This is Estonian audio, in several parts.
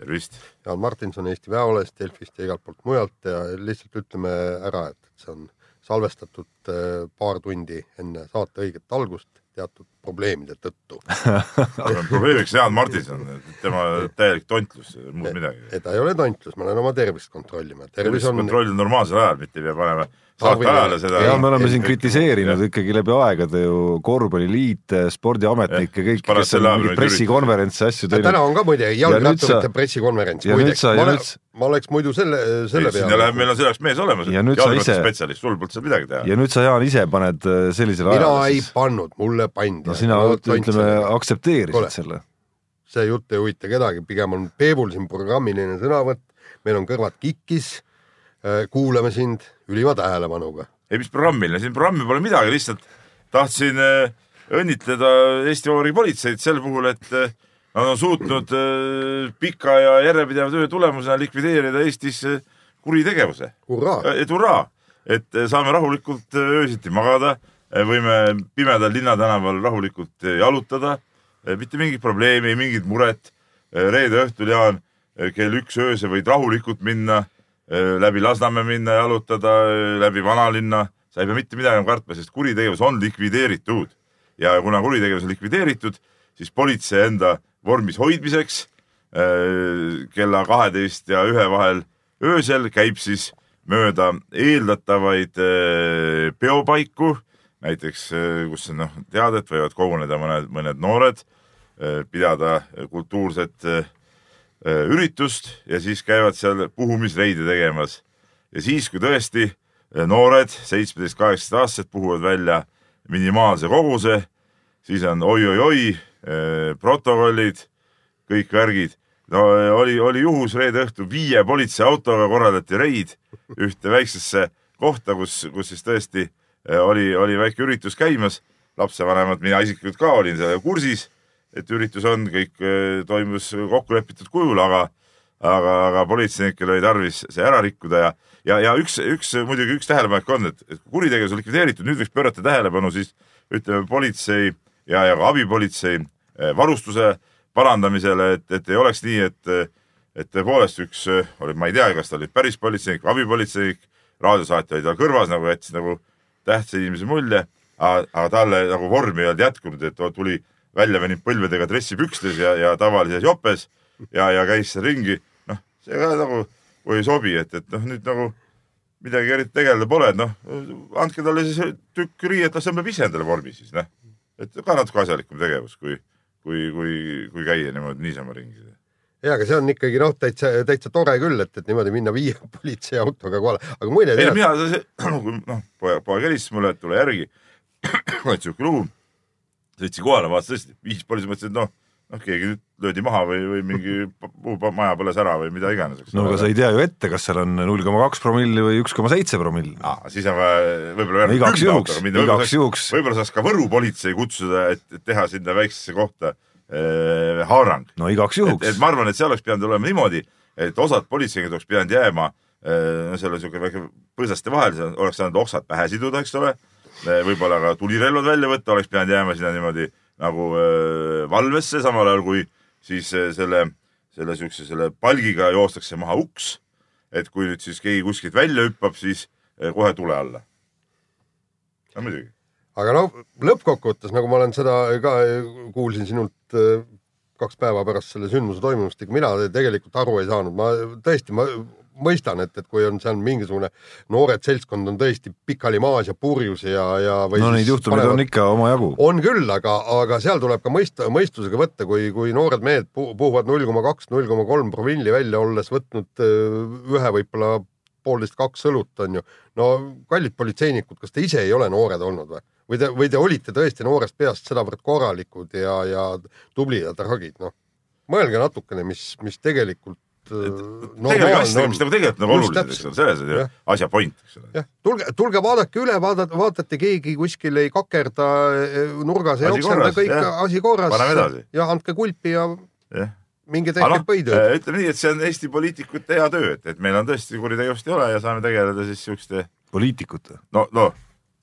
tervist. Jaan Martinson Eesti Päevalehest, Delfist ja igalt poolt mujalt ja lihtsalt ütleme ära, et see on salvestatud äh, paar tundi enne saate õiget algust teatud probleemide tõttu. probleemiks Jaan Martinson, tema täielik tontlus, muud midagi. ta ei ole tontlus, ma lähen oma tervist kontrollima. tervis on, kontroll normaalsel ajal, mitte ei pea panema saate ajale seda. ja me oleme siin kritiseerinud ikkagi läbi aegade ju korvpalliliite, spordiametnikke, kõiki, kes on mingeid pressikonverentse, asju täna teinud. on ka muide jalgratturite pressikonverents, ja nüüd muideks, ma, ole, nüüd ma oleks muidu selle, selle sinna läheb, peale. meil on selleks mees olemas. Ja nüüd sa ise- spetsialist, sul polnud seal midagi teha. ja nüüd sa, Jaan, ise paned äh, sellisele mina ajale ei siis. pannud, mulle pandi. no sina ütleme aktsepteerisid selle. see jutt ei huvita kedagi, pigem on Peebul siin programmiline sõnavõtt, meil on kõrvad kikkis. Kuulame sind ülima tähelepanuga. ei, mis programmiline, siin programmi pole midagi, lihtsalt tahtsin äh, õnnitleda Eesti Vabariigi politseid sel puhul, et äh, nad on suutnud äh, pika ja järjepideva töö tulemusena likvideerida Eestis äh, kuritegevuse. et hurraa, et äh, saame rahulikult äh, öösiti magada, võime pimedal linnatänaval rahulikult äh, jalutada, mitte mingit probleemi, mingit muret. reede õhtul, Jaan, kell üks öösel võid rahulikult minna, läbi Lasnamäe minna jalutada, läbi vanalinna, sa ei pea mitte midagi enam kartma, sest kuritegevus on likvideeritud. ja kuna kuritegevus on likvideeritud, siis politsei enda vormis hoidmiseks äh, kella kaheteist ja ühe vahel öösel käib siis mööda eeldatavaid äh, peopaiku, näiteks äh, kus noh, teada, et võivad koguneda mõned, mõned noored, pidada kultuurset äh, äh, üritust ja siis käivad seal puhumisreide tegemas. ja siis, kui tõesti äh, noored, seitsmeteist, kaheksateist aastased puhuvad välja minimaalse koguse, siis on oi-oi-oi, protokollid, kõik värgid. no oli, oli juhus reede õhtul viie politseiautoga korraldati reid ühte väiksesse kohta, kus, kus siis tõesti oli, oli väike üritus käimas. lapsevanemad, mina isiklikult ka olin sellega kursis, et üritus on, kõik eh, toimus kokkulepitud kujul, aga, aga, aga politseinikel oli tarvis see ära rikkuda ja, ja, ja üks, üks muidugi üks tähelepanek on, et, et kui kuritegevus on likvideeritud, nüüd võiks pöörata tähelepanu siis ütleme politsei ja, ja ka abipolitsei eh, varustuse parandamisele, et, et ei oleks nii, et, et tõepoolest üks oli, ma ei tea, kas ta oli päris politseinik või abipolitseinik, raadiosaatja oli tal kõrvas nagu jättis nagu tähtsa inimese mulje, aga, talle nagu vormi ei olnud jätkunud, et tuli välja veninud põlvedega dressipükstes ja, ja tavalises jopes ja, ja käis seal ringi. noh, see ka nagu ei sobi, et, et noh, nüüd nagu midagi eriti tegeleda pole, et noh, andke talle siis tükk riiet, las ta peab ise endale vormi siis, noh. et ka natuke asjalikum tegevus, kui, kui, kui, kui käia niimoodi niisama ringi. ja aga see on ikkagi noh, täitsa, täitsa tore küll, et, et niimoodi minna viie politseiautoga kohale, aga muide ei tead, mina, noh, poeg, poeg helistas mulle, et tule järgi. et siuke lugu. Sõitsin kohale, vaatasin tõesti, viis politsei, mõtlesin, et noh, noh, keegi nüüd löödi maha või, või mingi muu maja põles ära või mida iganes. no aga sa ei tea ju ette, kas seal on null koma kaks promilli või üks koma seitse promilli. Siis on vaja võib-olla No igaks juhuks, igaks juhuks. võib-olla saaks ka Võru politsei kutsuda, et teha sinna väiksesse kohta äh, haarang. no igaks juhuks et. ma arvan, et see oleks pidanud olema niimoodi, et osad politseinikud oleks pidanud jääma äh, no seal on siuke väike põõsaste vahel, oleks saanud oksad pähe siduda, eks ole. Võib-olla ka tulirelvad välja võtta, oleks pidanud jääma sinna niimoodi nagu äh, valvesse, samal ajal kui siis äh, selle, selle siukse, selle palgiga joostakse maha uks. et kui nüüd siis keegi kuskilt välja hüppab, siis äh, kohe tule alla. no muidugi. aga no lõppkokkuvõttes, nagu ma olen seda ka kuulsin sinult äh, kaks päeva pärast selle sündmuse toimumist, ega mina tegelikult aru ei saanud, ma tõesti, ma mõistan, et, et kui on seal mingisugune noored seltskond on tõesti pikali maas ja purjus ja, ja no neid juhtumeid panevad- on ikka omajagu. on küll, aga, aga seal tuleb ka mõista, mõistusega võtta, kui, kui noored mehed pu- puhuvad null koma kaks, null koma kolm promilli välja, olles võtnud öö, ühe võib-olla poolteist, kaks õlut on ju. no kallid politseinikud, kas te ise ei ole noored olnud või? või te, või te olite tõesti noorest peast sedavõrd korralikud ja, ja tublid ja tragid, noh. mõelge natukene, mis, mis tegelikult tegelege asjadega, mis nagu tegelikult nagu olulised, eks ole, selles on ju asja point, eks ole. jah, tulge, tulge vaadake üle, vaadata, vaatate, keegi kuskil ei kakerda eh, nurgas, ei korras, kõik jah. asi korras Paneme edasi.. ja andke kulpi ja jah, minge tehke noh, põitööd. ütleme nii, et see on Eesti poliitikute hea töö, et, et meil on tõesti kuritegevust ei ole ja saame tegeleda siis siukeste poliitikud. no, no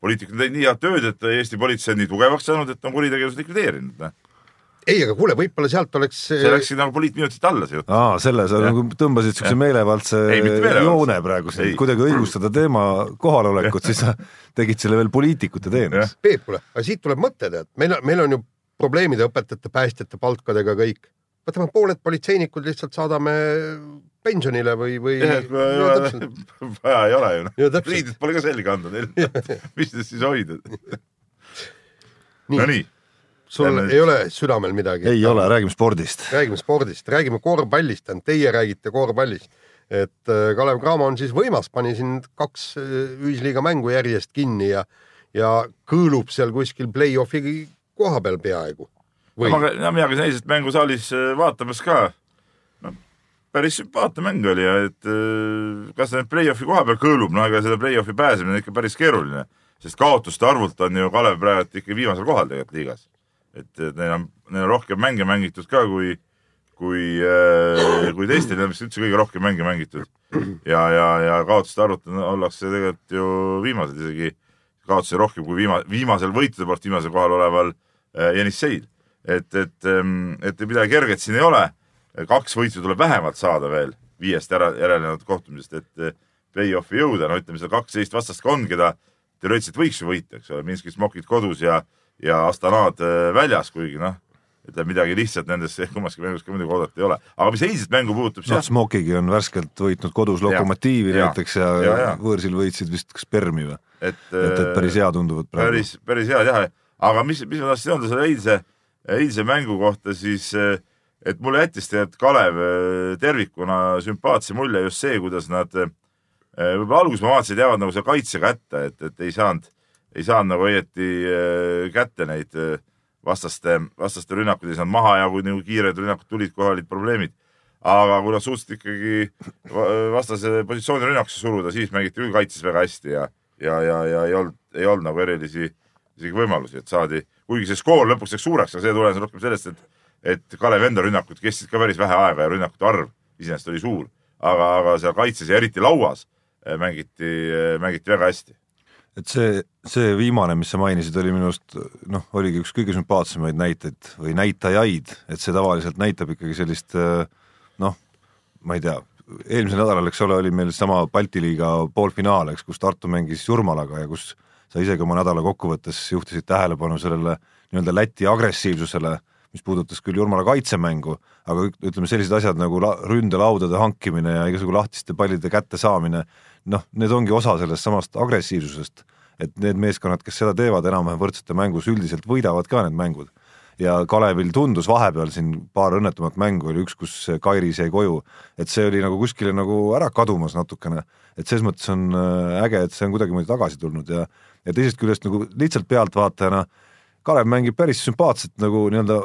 poliitikud on teinud nii head tööd, et Eesti politsei on nii tugevaks saanud, et on kuritegevust likvideerinud. Noh. ei, aga kuule, võib-olla sealt oleks. see läkski nagu poliitminutit alla see jutt. aa, selle sa nagu tõmbasid siukse meelevaldse joone praegu siin kuidagi õigustada teema kohalolekut, siis sa tegid selle veel poliitikute teeneks. Peep, kuule, aga siit tuleb mõte, tead, meil on, meil on ju probleemid õpetajate, päästjate palkadega kõik. võtame pooled politseinikud lihtsalt saadame pensionile või, või. vaja ei ole ju noh, riided pole ka selga anda neil. mis te siis hoida? Nii. Nonii, sul Lähme- ei ole südamel midagi? ei ole, räägime spordist. räägime spordist, räägime korvpallist, tähendab teie räägite korvpallist. et äh, Kalev Cramo on siis võimas, pani siin kaks äh, ühisliiga mängu järjest kinni ja, ja kõõlub seal kuskil play-off'i koha peal peaaegu. või ma, ja mina käisin eilset mängu saalis äh, vaatamas ka. no päris sümpaatne mäng oli ja et kas ta nüüd play-off'i koha peal kõõlub, no ega selle play-off'i pääsemine on ikka päris keeruline, sest kaotuste arvult on ju Kalev praegu ikka viimasel kohal tegelikult liigas. Et neil on, neil on rohkem mänge mängitud ka kui, kui, kui teistel, vist üldse kõige rohkem mänge mängitud. ja, ja, ja kaotuste arvult ollakse tegelikult ju viimased isegi, kaotusi rohkem kui viima-, viimasel võitude poolt viimasel kohal oleval äh, Jenisseil. et, et, et midagi kerget siin ei ole. kaks võitu tuleb vähemalt saada veel viiest ära, järelenenud kohtumisest, et eh, play-off'i jõuda, no ütleme, seal kaksteist vastast ka on, keda teoreetiliselt võiks ju võita, eks ole, Minski Smokid kodus ja, ja Astanad eh, väljas, kuigi noh, ütleme midagi lihtsat nendes kummaski mängus ka muidugi oodata ei ole. aga mis eilset mängu puutub, siis noh, jah, Smokigi on värskelt võitnud kodus. Lokomotiivi Ja. näiteks ja, Ja, ja, võõrsil võitsid vist kas Permi või? et, et, et päris hea tunduvad praegu. päris, päris head jah, aga mis, mis ma tahtsin öelda selle eilse, eilse mängu kohta, siis eh, et mulle jättis tegelikult Kalev tervikuna sümpaatse mulje just see, kuidas nad, võib-olla alguses ma vaatasin, et jäävad nagu selle kaitse kätte, et, et ei saanud, ei saanud nagu õieti eh, kätte neid eh, vastaste, vastaste rünnakuid ei saanud maha ja kui nagu kiired rünnakud tulid, kohe olid probleemid. aga kui nad suutsid ikkagi va- vastase positsiooni rünnakusse suruda, siis mängiti küll kaitses väga hästi ja, ja, ja, ja ei olnud, ei olnud nagu erilisi isegi võimalusi, et saadi, kuigi see skoor lõpuks läks suureks, aga see tulenes rohkem sellest, et et Kalev enda rünnakud kestsid ka päris vähe aega ja rünnakute arv iseenesest oli suur, aga, aga seal kaitses ja eriti lauas mängiti, mängiti väga hästi. Et see, see viimane, mis sa mainisid, oli minu arust noh, oligi üks kõige sümpaatsemaid näiteid või näitajaid, et see tavaliselt näitab ikkagi sellist noh, ma ei tea, eelmisel nädalal, eks ole, oli meil sama Balti liiga poolfinaal, eks, kus Tartu mängis Jurmalaga ja kus sa isegi oma nädala kokkuvõttes juhtisid tähelepanu sellele nii-öelda Läti agressiivsusele mis puudutas küll Jurmala kaitsemängu, aga ütleme, sellised asjad nagu la, ründelaudade hankimine ja igasugu lahtiste pallide kättesaamine, noh, need ongi osa sellest samast agressiivsusest, et need meeskonnad, kes seda teevad enam-vähem võrdsete mängus, üldiselt võidavad ka need mängud. ja Kalevil tundus vahepeal siin paar õnnetumat mängu oli üks, kus Kairis jäi koju, et see oli nagu kuskile nagu ära kadumas natukene, et selles mõttes on äh, äge, et see on kuidagimoodi tagasi tulnud ja ja teisest küljest nagu lihtsalt pealtvaatajana Kalev mängib päris sümpaatset nagu nii-öelda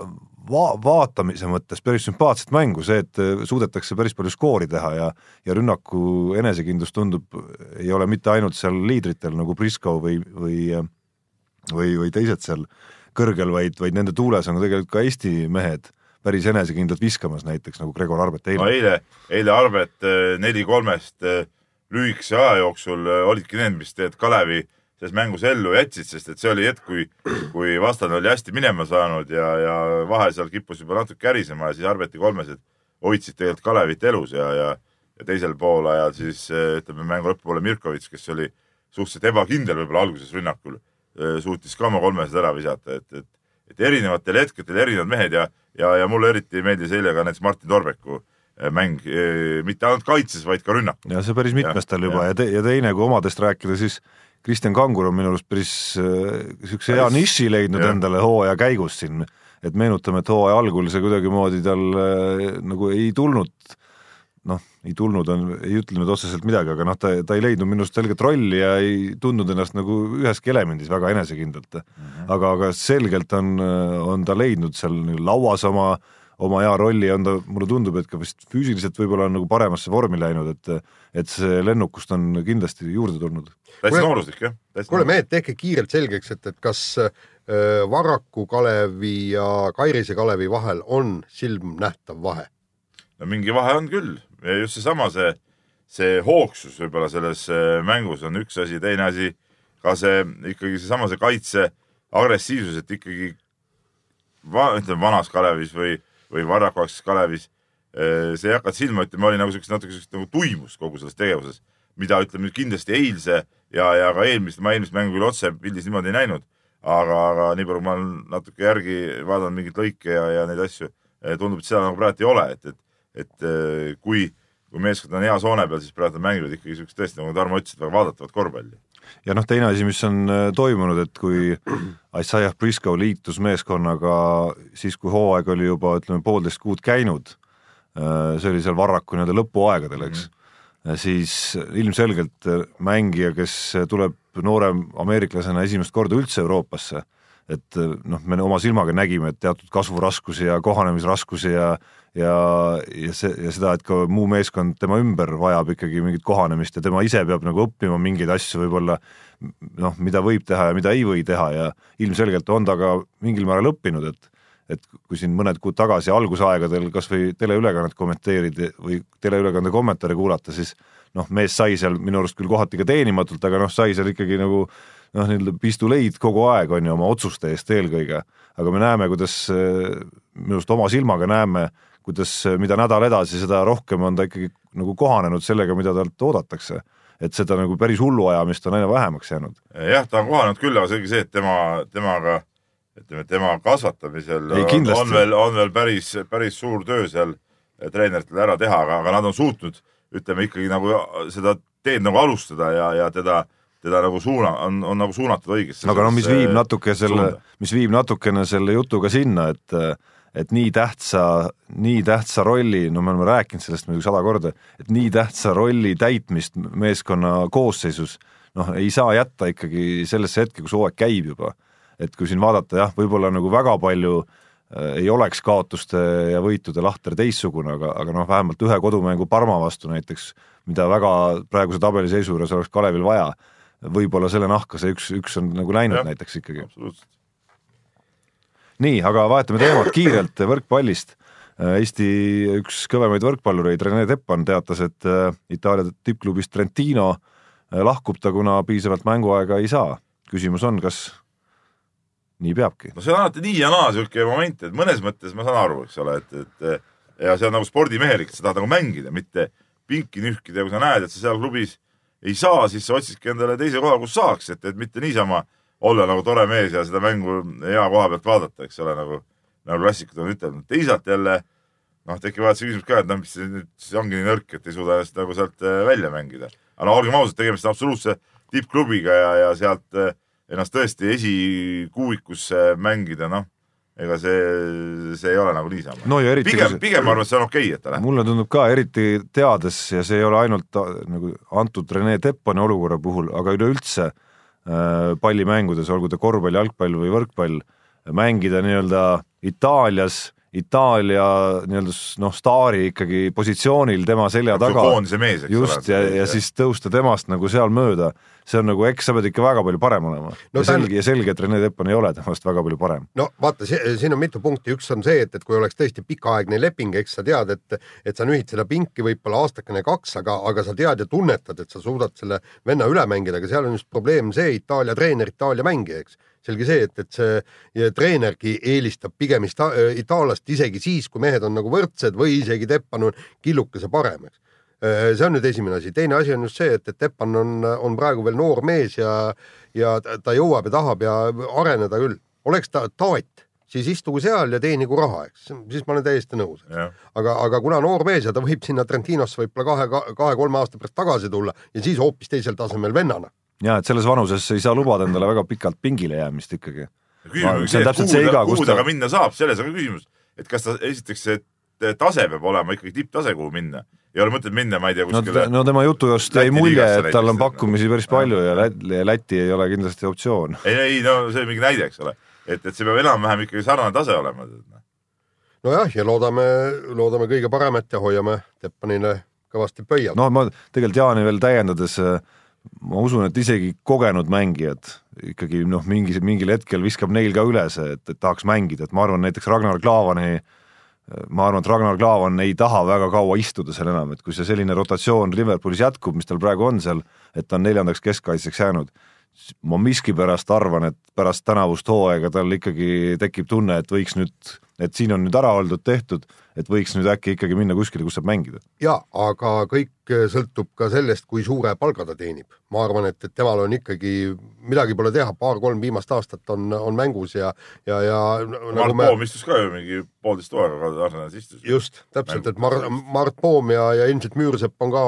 va-, vaatamise mõttes päris sümpaatset mängu, see, et äh, suudetakse päris palju skoori teha ja ja rünnaku enesekindlus tundub, ei ole mitte ainult seal liidritel nagu Prisko või, või või, või teised seal kõrgel, vaid, vaid nende tuules on tegelikult ka Eesti mehed päris enesekindlalt viskamas, näiteks nagu Gregor Arbet eile. No eile, eile Arbet neli kolmest lühikese aja jooksul olidki need, mis tegelikult Kalevi selles mängus ellu jätsid, sest et see oli hetk, kui, kui vastane oli hästi minema saanud ja, ja vahe seal kippus juba natuke kärisema ja siis Arbeti kolmesed hoidsid tegelikult Kalevit elus ja, ja, ja teisel poolajal siis ütleme mängu lõpupoole Mirkovitš, kes oli suhteliselt ebakindel võib-olla alguses rünnakul, suutis ka oma kolmesed ära visata, et, et, et erinevatel hetkedel erinevad mehed ja, ja, ja mulle eriti meeldis eile ka näiteks Martin Torbeku mäng, mitte ainult kaitses, vaid ka rünnakul. ja see päris mitmestel juba ja, te, ja teine, kui omadest rääkida, siis Kristjan Kangur on minu arust päris niisuguse äh, hea niši leidnud ja. endale hooaja käigus siin, et meenutame, et hooaja algul see kuidagimoodi tal äh, nagu ei tulnud, noh, ei tulnud, on, ei ütle nüüd otseselt midagi, aga noh, ta, ta ei leidnud minu arust selget rolli ja ei tundnud ennast nagu üheski elemendis väga enesekindlalt mm. -hmm. aga, aga selgelt on, on ta leidnud seal lauas oma, oma hea rolli ja on ta, mulle tundub, et ka vist füüsiliselt võib-olla on nagu paremasse vormi läinud, et et see lennukust on kindlasti juurde tulnud. täitsa nooruslik jah. kuule mehed, tehke kiirelt selgeks, et, et kas äh, Varraku Kalevi ja Kairise Kalevi vahel on silmnähtav vahe? no mingi vahe on küll ja just seesama see, see hoogsus võib-olla selles äh, mängus on üks asi, teine asi ka see ikkagi seesama see kaitse agressiivsus, et ikkagi va, ütleme vanas Kalevis või, või Varrakuakses Kalevis äh, see ei hakanud silma ütlema, oli nagu siukest natuke siukest nagu tuimust kogu selles tegevuses, mida ütleme nüüd kindlasti eilse ja, ja ka eelmist, ma eelmist mängu küll otse pildis niimoodi ei näinud, aga, aga nii palju, kui ma olen natuke järgi vaadanud mingeid lõike ja, ja neid asju, tundub, et seda nagu praegu ei ole, et, et, et eh, kui, kui meeskond on heas hoone peal, siis praegu nad mängivad ikkagi siukest tõesti, nagu Tarmo ütles, väga vaadatavat korvpalli. Ja noh, teine asi, mis on äh, toimunud, et kui Isaiah Briscoe liitus meeskonnaga siis, kui hooaeg oli juba ütleme poolteist kuud käinud, äh, see oli seal Varraku nii-öelda lõpuaegadel, eks mm, -hmm. siis ilmselgelt äh, mängija, kes tuleb noore ameeriklasena esimest korda üldse Euroopasse, et noh, me oma silmaga nägime, et teatud kasvuraskusi ja kohanemisraskusi ja ja, ja see ja seda, et ka muu meeskond tema ümber vajab ikkagi mingit kohanemist ja tema ise peab nagu õppima mingeid asju võib-olla noh, mida võib teha ja mida ei või teha ja ilmselgelt on ta ka mingil määral õppinud, et et kui siin mõned kuud tagasi algusaegadel kas või teleülekannet kommenteerida või teleülekande kommentaare kuulata, siis noh, mees sai seal minu arust küll kohati ka teenimatult, aga noh, sai seal ikkagi nagu noh, nii-öelda pistuleid kogu aeg on ju oma otsuste eest eelkõige, aga me näeme, kuidas minu arust oma silmaga näeme, kuidas mida nädal edasi, seda rohkem on ta ikkagi nagu kohanenud sellega, mida talt oodatakse. et seda nagu päris hulluajamist on aina vähemaks jäänud. jah, ta on kohanenud küll, aga selge see, et tema, temaga ütleme, tema kasvatamisel Ei, on, kindlasti. on veel, on veel päris, päris suur töö seal treeneritel ära teha, aga, aga nad on suutnud, ütleme ikkagi nagu seda teed nagu alustada ja, ja teda, teda nagu suuna, on, on nagu suunatud õigesse. aga no mis viib natuke selle, mis viib natukene selle jutuga sinna, et et nii tähtsa, nii tähtsa rolli, no me oleme rääkinud sellest muidugi sada korda, et nii tähtsa rolli täitmist meeskonna koosseisus noh, ei saa jätta ikkagi sellesse hetke, kus hooaeg käib juba. et kui siin vaadata jah, võib-olla nagu väga palju äh, ei oleks kaotuste ja võitude lahter teistsugune, aga, aga noh, vähemalt ühe kodumängu Parma vastu näiteks, mida väga praeguse tabeliseisu juures oleks Kalevil vaja, võib-olla selle nahka see üks, üks on nagu läinud ja. näiteks ikkagi. absoluutselt. Nii, aga vahetame teemat kiirelt võrkpallist. Eesti üks kõvemaid võrkpallureid, Rene Teppan teatas, et äh, Itaalia tippklubist Trentino äh, lahkub ta, kuna piisavalt mänguaega ei saa. küsimus on, kas nii peabki? no see on alati nii ja naa siuke moment, et mõnes mõttes ma saan aru, eks ole, et, et ja see on nagu spordimehelik, sa tahad nagu mängida, mitte pinki nühkida ja kui sa näed, et sa seal klubis ei saa, siis sa otsidki endale teise koha, kus saaks, et, et mitte niisama olla nagu tore mees ja seda mängu hea koha pealt vaadata, eks ole, nagu nagu klassikud on ütelnud, teisalt jälle noh, tekib alati see küsimus ka, et noh, mis see nüüd siis ongi nii nõrk, et ei suuda ennast nagu sealt äh, välja mängida. aga no olgem ausad, tegemist on absoluutse tippklubiga ja, ja sealt äh, ennast tõesti esikuuikusse mängida, noh, ega see, see ei ole nagu niisama no pigem, pigem ma arvan, et see on okei okay,, et ta läheb. mulle tundub ka eriti teades ja see ei ole ainult äh, nagu antud Rene Teppani olukorra puhul, aga üleüldse pallimängudes, olgu ta korvpall, jalgpall või võrkpall, mängida nii-öelda Itaalias Itaalia nii-öelda noh, staari ikkagi positsioonil tema selja taga. koondise mees, eks just, ja, ja siis tõusta temast nagu seal mööda, see on nagu, eks sa pead ikka väga palju parem olema. No ja selge, ja selge, et Rene Teppan ei ole temast väga palju parem. no vaata, siin on mitu punkti, üks on see, et, et kui oleks tõesti pikaaegne leping, eks sa tead, et, et sa nühid seda pinki võib-olla aastakene-kaks, aga, aga sa tead ja tunnetad, et sa suudad selle venna üle mängida, aga seal on just probleem see Itaalia treener, Itaalia mängija, eks selge see, et, et see treenergi eelistab pigem ista, itaallast isegi siis, kui mehed on nagu võrdsed või isegi Teppan on killukese parem, eks. see on nüüd esimene asi, teine asi on just see, et, et Teppan on, on praegu veel noor mees ja, ja ta ta jõuab ja tahab ja areneda küll. oleks ta taat, siis istugu seal ja teenigu raha, eks, siis ma olen täiesti nõus. aga, aga kuna noor mees ja ta võib sinna Trentinosse võib-olla kahe, kahe-kolme aasta pärast tagasi tulla ja siis hoopis teisel tasemel vennana ja et selles vanuses ei saa lubada endale väga pikalt pingile jäämist ikkagi. küsimus see on täpselt see iga, kus kuhu ta- ka minna saab, selles on ka küsimus, et kas ta esiteks see tase peab olema ikkagi tipptase, kuhu minna. ei ole mõtet minna, ma ei tea, no, kuskile no tema jutujust jäi Läti mulje, et tal on pakkumisi päris palju ja Läti, Läti ei ole kindlasti optsioon. ei, ei no see on mingi näide, eks ole, et, et see peab enam-vähem ikkagi sarnane tase olema. nojah, ja loodame, loodame kõige paremat ja hoiame Teppanile kõvasti pöial no.. noh, ma tegelikult Jaani veel täiendades, ma usun, et isegi kogenud mängijad ikkagi noh, mingi, mingil hetkel viskab neil ka üle see, et, et tahaks mängida, et ma arvan näiteks Ragnar Klavani ma arvan, et Ragnar Klavan ei taha väga kaua istuda seal enam, et kui see selline rotatsioon Liverpoolis jätkub, mis tal praegu on seal, et ta on neljandaks keskkaitseks jäänud, ma miskipärast arvan, et pärast tänavust hooaega tal ikkagi tekib tunne, et võiks nüüd, et siin on nüüd ära oldud, tehtud, et võiks nüüd äkki ikkagi minna kuskile, kus saab mängida. ja aga kõik sõltub ka sellest, kui suure palga ta teenib. ma arvan, et, et temal on ikkagi midagi pole teha, paar-kolm viimast aastat on, on mängus ja, ja, ja Mart nagu me Poom istus ka ju mingi poolteist hooaega Arsenalis istus. just täpselt, et Mar-, Mart Poom ja, ja ilmselt Müürsepp on ka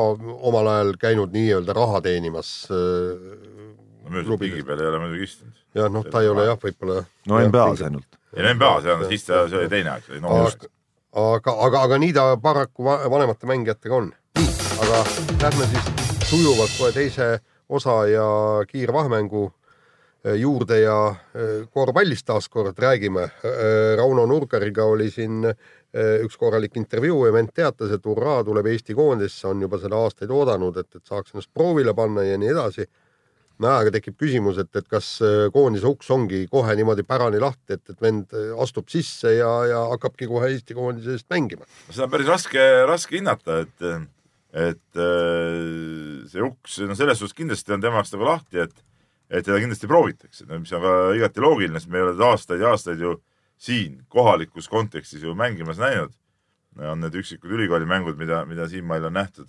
omal ajal käinud nii-öelda raha teenimas. no möödunud pigi peal ei ole muidugi istunud. jah, noh, ta ei ole jah, võib-olla. no NBA-s ainult. ei no NBA-s jah, siis ta, see oli teine aeg, see oli noor. aga, aga, aga, nii ta paraku va- vanemate mängijatega on. aga lähme siis sujuvalt kohe teise osa ja kiirvahemängu eh, juurde ja eh, korvpallist taaskord räägime. Rauno Nurgariga oli siin eh, üks korralik intervjuu ja vend teatas, et hurraa, tuleb Eesti koondisse, on juba seda aastaid oodanud, et, et saaks ennast proovile panna ja nii edasi no ajaga tekib küsimus, et, et kas äh, koondise uks ongi kohe niimoodi pärani lahti, et, et vend äh, astub sisse ja, ja hakkabki kohe Eesti koondise eest mängima. seda on päris raske, raske hinnata, et, et äh, see uks, no selles suhtes kindlasti on tema jaoks nagu lahti, et, et teda kindlasti proovitakse, mis on ka igati loogiline, sest me ei ole aastaid ja aastaid ju siin kohalikus kontekstis ju mängimas näinud. on need üksikud ülikoolimängud, mida, mida siinmail on nähtud.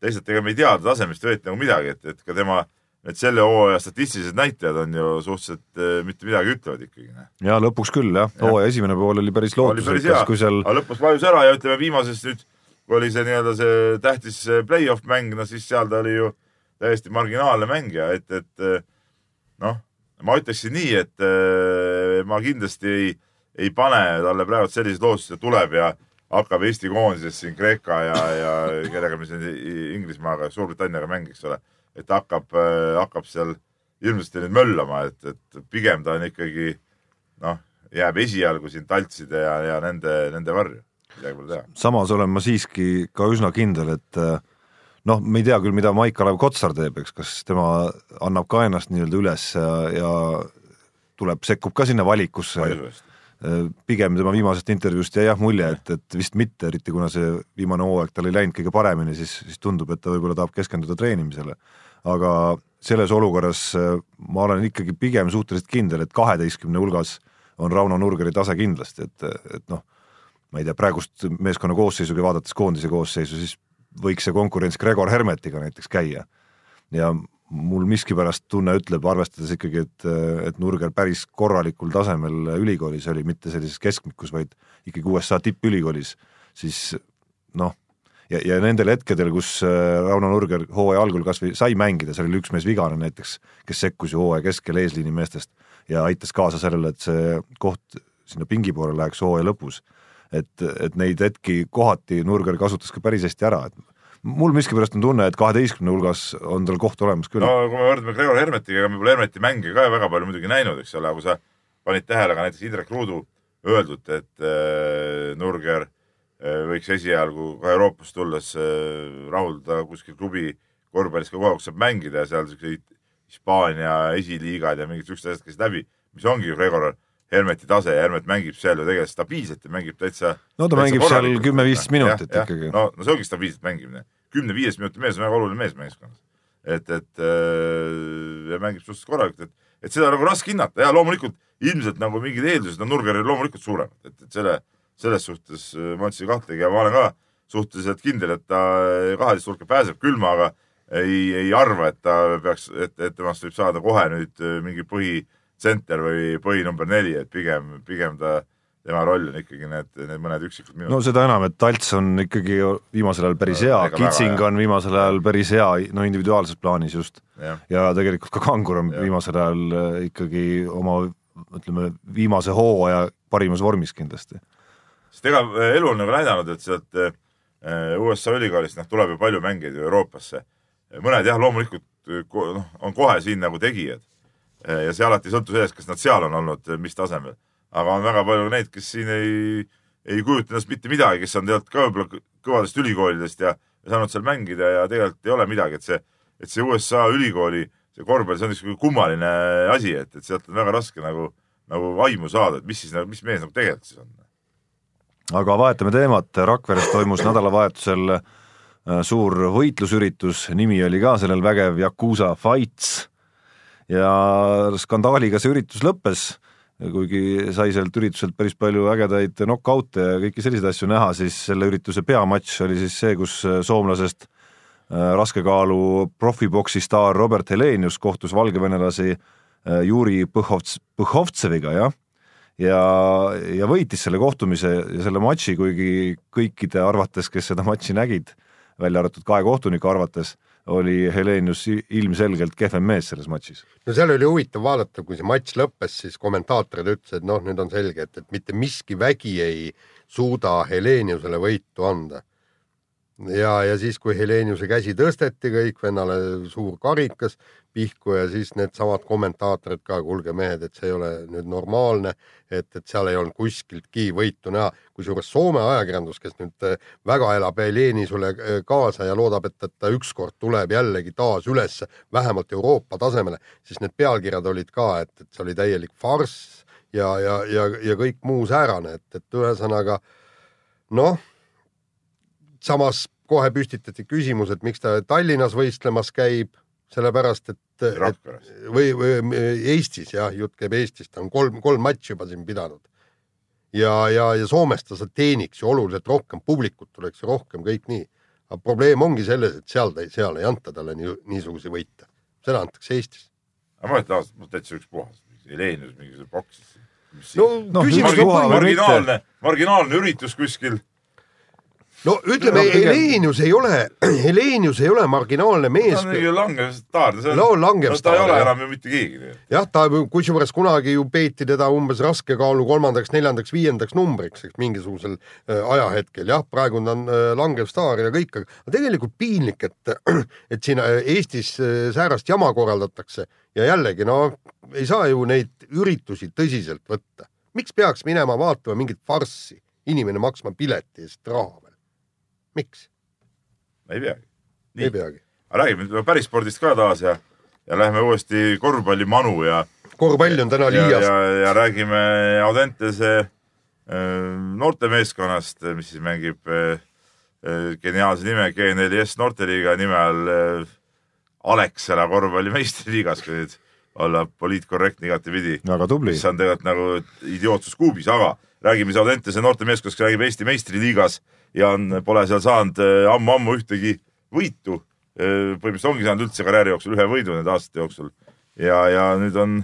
teisalt, ega me ei tea ta tasemest ju eriti nagu midagi, et, et ka tema need selle hooaja statistilised näitajad on ju suhteliselt äh, mitte midagi ütlevad ikkagi. ja lõpuks küll jah, hooaja esimene pool oli päris lootusrikas, kui seal aga lõpus vajus ära ja ütleme viimases nüüd, kui oli see nii-öelda see tähtis play-off mäng, no siis seal ta oli ju täiesti marginaalne mängija, et, et eh, noh, ma ütleksin nii, et eh, ma kindlasti ei, ei pane talle praegu selliseid lootusi, et tuleb ja hakkab Eesti koondises siin Kreeka ja, ja kellega me siin Inglismaaga, Suurbritanniaga mäng, eks ole, et hakkab, hakkab seal hirmsasti nüüd möllama, et, et pigem ta on ikkagi noh, jääb esialgu siin taltside ja, ja nende, nende varju, midagi pole teha. samas olen ma siiski ka üsna kindel, et äh, noh, me ei tea küll, mida Maik-Kalev Kotsar teeb, eks, kas tema annab ka ennast nii-öelda üles ja, ja tuleb, sekkub ka sinna valikusse. pigem tema viimasest intervjuust jäi jah mulje, et, et vist mitte, eriti kuna see viimane hooaeg tal ei läinud kõige paremini, siis, siis tundub, et ta võib-olla tahab keskenduda treenimisele. Aga selles olukorras äh, ma olen ikkagi pigem suhteliselt kindel, et kaheteistkümne hulgas on Rauno Nurgeri tase kindlasti, et, et noh, ma ei tea, praegust meeskonna koosseisu kui vaadates koondise koosseisu, siis võiks see konkurents Gregor Hermetiga näiteks käia. ja mul miskipärast tunne ütleb, arvestades ikkagi, et, et Nurger päris korralikul tasemel ülikoolis oli, mitte sellises keskmikus, vaid ikkagi USA tippülikoolis, siis noh, ja, ja nendel hetkedel, kus äh, Rauno Nurger hooaja algul kas või sai mängida, seal oli üks mees vigane näiteks, kes sekkus ju hooaja keskel eesliini meestest ja aitas kaasa sellele, et see koht sinna pingi poole läheks hooaja lõpus. et, et neid hetki kohati Nurger kasutas ka päris hästi ära, et mul miskipärast on tunne, et kaheteistkümne hulgas on tal koht olemas küll no kui me võrdleme Gregor Hermetiga, ega me pole Hermeti mänge ka väga palju muidugi näinud, eks ole, aga kui sa panid tähele ka näiteks Indrek Ruudu öeldud, et äh, Nurger äh, võiks esialgu ka Euroopast tulles äh, rahuldada kuskil klubi korvpallis ka koha, kus saab mängida ja seal siukseid Hispaania esiliigad ja mingid siuksed asjad käisid läbi, mis ongi ju Gregor Hermeti tase ja Hermet mängib seal ju tegelikult stabiilselt ja mängib täitsa no ta mängib seal kümme-viisteist minutit jah. ikkagi. no, no see ongi stabiilselt mängimine. kümne-viieteist minuti mees on väga oluline mees meeskonnas. et, et äh, ja mängib suhteliselt korralikult, et, et seda nagu raske hinnata ja loomulikult ilmselt nagu mingid eeldused on Nurgeril loomulikult suuremad, et, et selle, selles suhtes äh, ma üldse ei kahtlegi ja ma olen ka suhteliselt kindel, et ta kaheteist hulka pääseb küll, ma aga ei, ei arva, et ta peaks, et, et temast võib saada kohe nüüd äh, mingi põhitsenter või põhi number neli, et pigem, pigem ta, tema roll on ikkagi need, need mõned üksikud minutid. no seda enam, et Talts on ikkagi viimasel ajal päris No, hea, väga Kitsing on viimasel ajal päris hea, no individuaalses plaanis just. ja tegelikult ka Kangur on Jah. viimasel ajal äh, ikkagi oma ütleme, viimase hooaja parimas vormis kindlasti. Sest ega äh, elu on nagu näidanud, et sealt äh, USA ülikoolist noh, tuleb ju palju mängijaid ju Euroopasse. mõned jah, loomulikult noh, on kohe siin nagu tegijad. ja see alati ei sõltu sellest, kas nad seal on olnud, mis tasemel. aga on väga palju neid, kes siin ei, ei kujuta endast mitte midagi, kes on tegelikult ka võib-olla kõvadest ülikoolidest ja saanud seal mängida ja tegelikult ei ole midagi, et see, et see USA ülikooli see korvpall, see on niisugune kummaline asi, et, et sealt on väga raske nagu, nagu aimu saada, et mis siis, mis mees nagu tegelikult siis on. Aga vahetame teemat, Rakveres toimus nädalavahetusel äh, suur võitlusüritus, nimi oli ka sellel vägev Yakuusa Fights. Ja skandaaliga see üritus lõppes kuigi sai sealt ürituselt päris palju ägedaid knock-out'e ja kõiki selliseid asju näha, siis selle ürituse peamatš oli siis see, kus soomlasest äh, raskekaalu profiboksi staar Robert Helenius kohtus valgevenelasi äh, Juri Põhovts-, Põhovtseviga, jah. Ja, ja, võitis selle kohtumise ja selle matši, kuigi kõikide arvates, kes seda matši nägid, välja arvatud kahe kohtuniku arvates oli Helenius ilmselgelt kehvem mees selles matšis. no seal oli huvitav vaadata, kui see matš lõppes, siis kommentaatorid ütlesid, noh, nüüd on selge, et, et mitte miski vägi ei suuda Heleniusele võitu anda ja, ja siis, kui Heleniuse käsi tõsteti kõik, vennale suur karikas pihku ja siis needsamad kommentaatorid ka, kuulge mehed, et see ei ole nüüd normaalne, et, et seal ei olnud kuskiltki võitu näha. kusjuures Soome ajakirjandus, kes nüüd äh, väga elab Helenisule äh, kaasa ja loodab, et, et ta ükskord tuleb jällegi taas üles, vähemalt Euroopa tasemele, siis need pealkirjad olid ka, et, et see oli täielik farss ja, ja, ja, ja kõik muu säärane, et, et ühesõnaga noh samas kohe püstitati küsimus, et miks ta Tallinnas võistlemas käib, sellepärast et, et või, või Eestis jah, jutt käib Eestist, ta on kolm, kolm matši juba siin pidanud. ja, ja, ja Soomes ta teeniks ju oluliselt rohkem, publikut tuleks ju rohkem, kõik nii. aga probleem ongi selles, et seal ta, seal ei anta talle nii, niisuguseid võite, seda antakse Eestis. aga ma ütlen ausalt, mul täitsa ükspuha, Helenius mingisugune boksis. no, no küsimus on marginaalne, marginaalne üritus kuskil no ütleme Helenius ei ole, Helenius ei ole marginaalne mees. ta on mingi langev staar, see on no,, no, ta ei ole enam ju mitte keegi. jah, ta kusjuures kunagi ju peeti teda umbes raskekaalu kolmandaks, neljandaks, viiendaks numbriks, eks mingisugusel äh, ajahetkel, jah, praegu ta on äh, langev staar ja kõik, aga tegelikult piinlik, et, et siin äh, Eestis äh, säärast jama korraldatakse ja jällegi no ei saa ju neid üritusi tõsiselt võtta. miks peaks minema vaatama mingit farssi, inimene maksma pileti eest raha või? Miks? ei peagi. ei peagi. aga räägime päris spordist ka taas ja, ja lähme uuesti korvpallimanu ja. korvpall on täna liiast. ja, ja, ja räägime Audentese äh, noortemeeskonnast, mis siis mängib äh, äh geniaalse nime G4S noorteliiga nime all äh, Alexela korvpalli meistriliigas, kui nüüd olla poliitkorrektne igatepidi. väga tubli. mis on tegelikult nagu idiootsus kuubis, aga räägime siis Audentese noortemeeskonnast, kes räägib Eesti meistriliigas ja on, pole seal saanud äh, ammu-ammu ühtegi võitu. Äh, põhimõtteliselt ongi saanud üldse karjääri jooksul ühe võidu nende aastate jooksul ja, ja nüüd on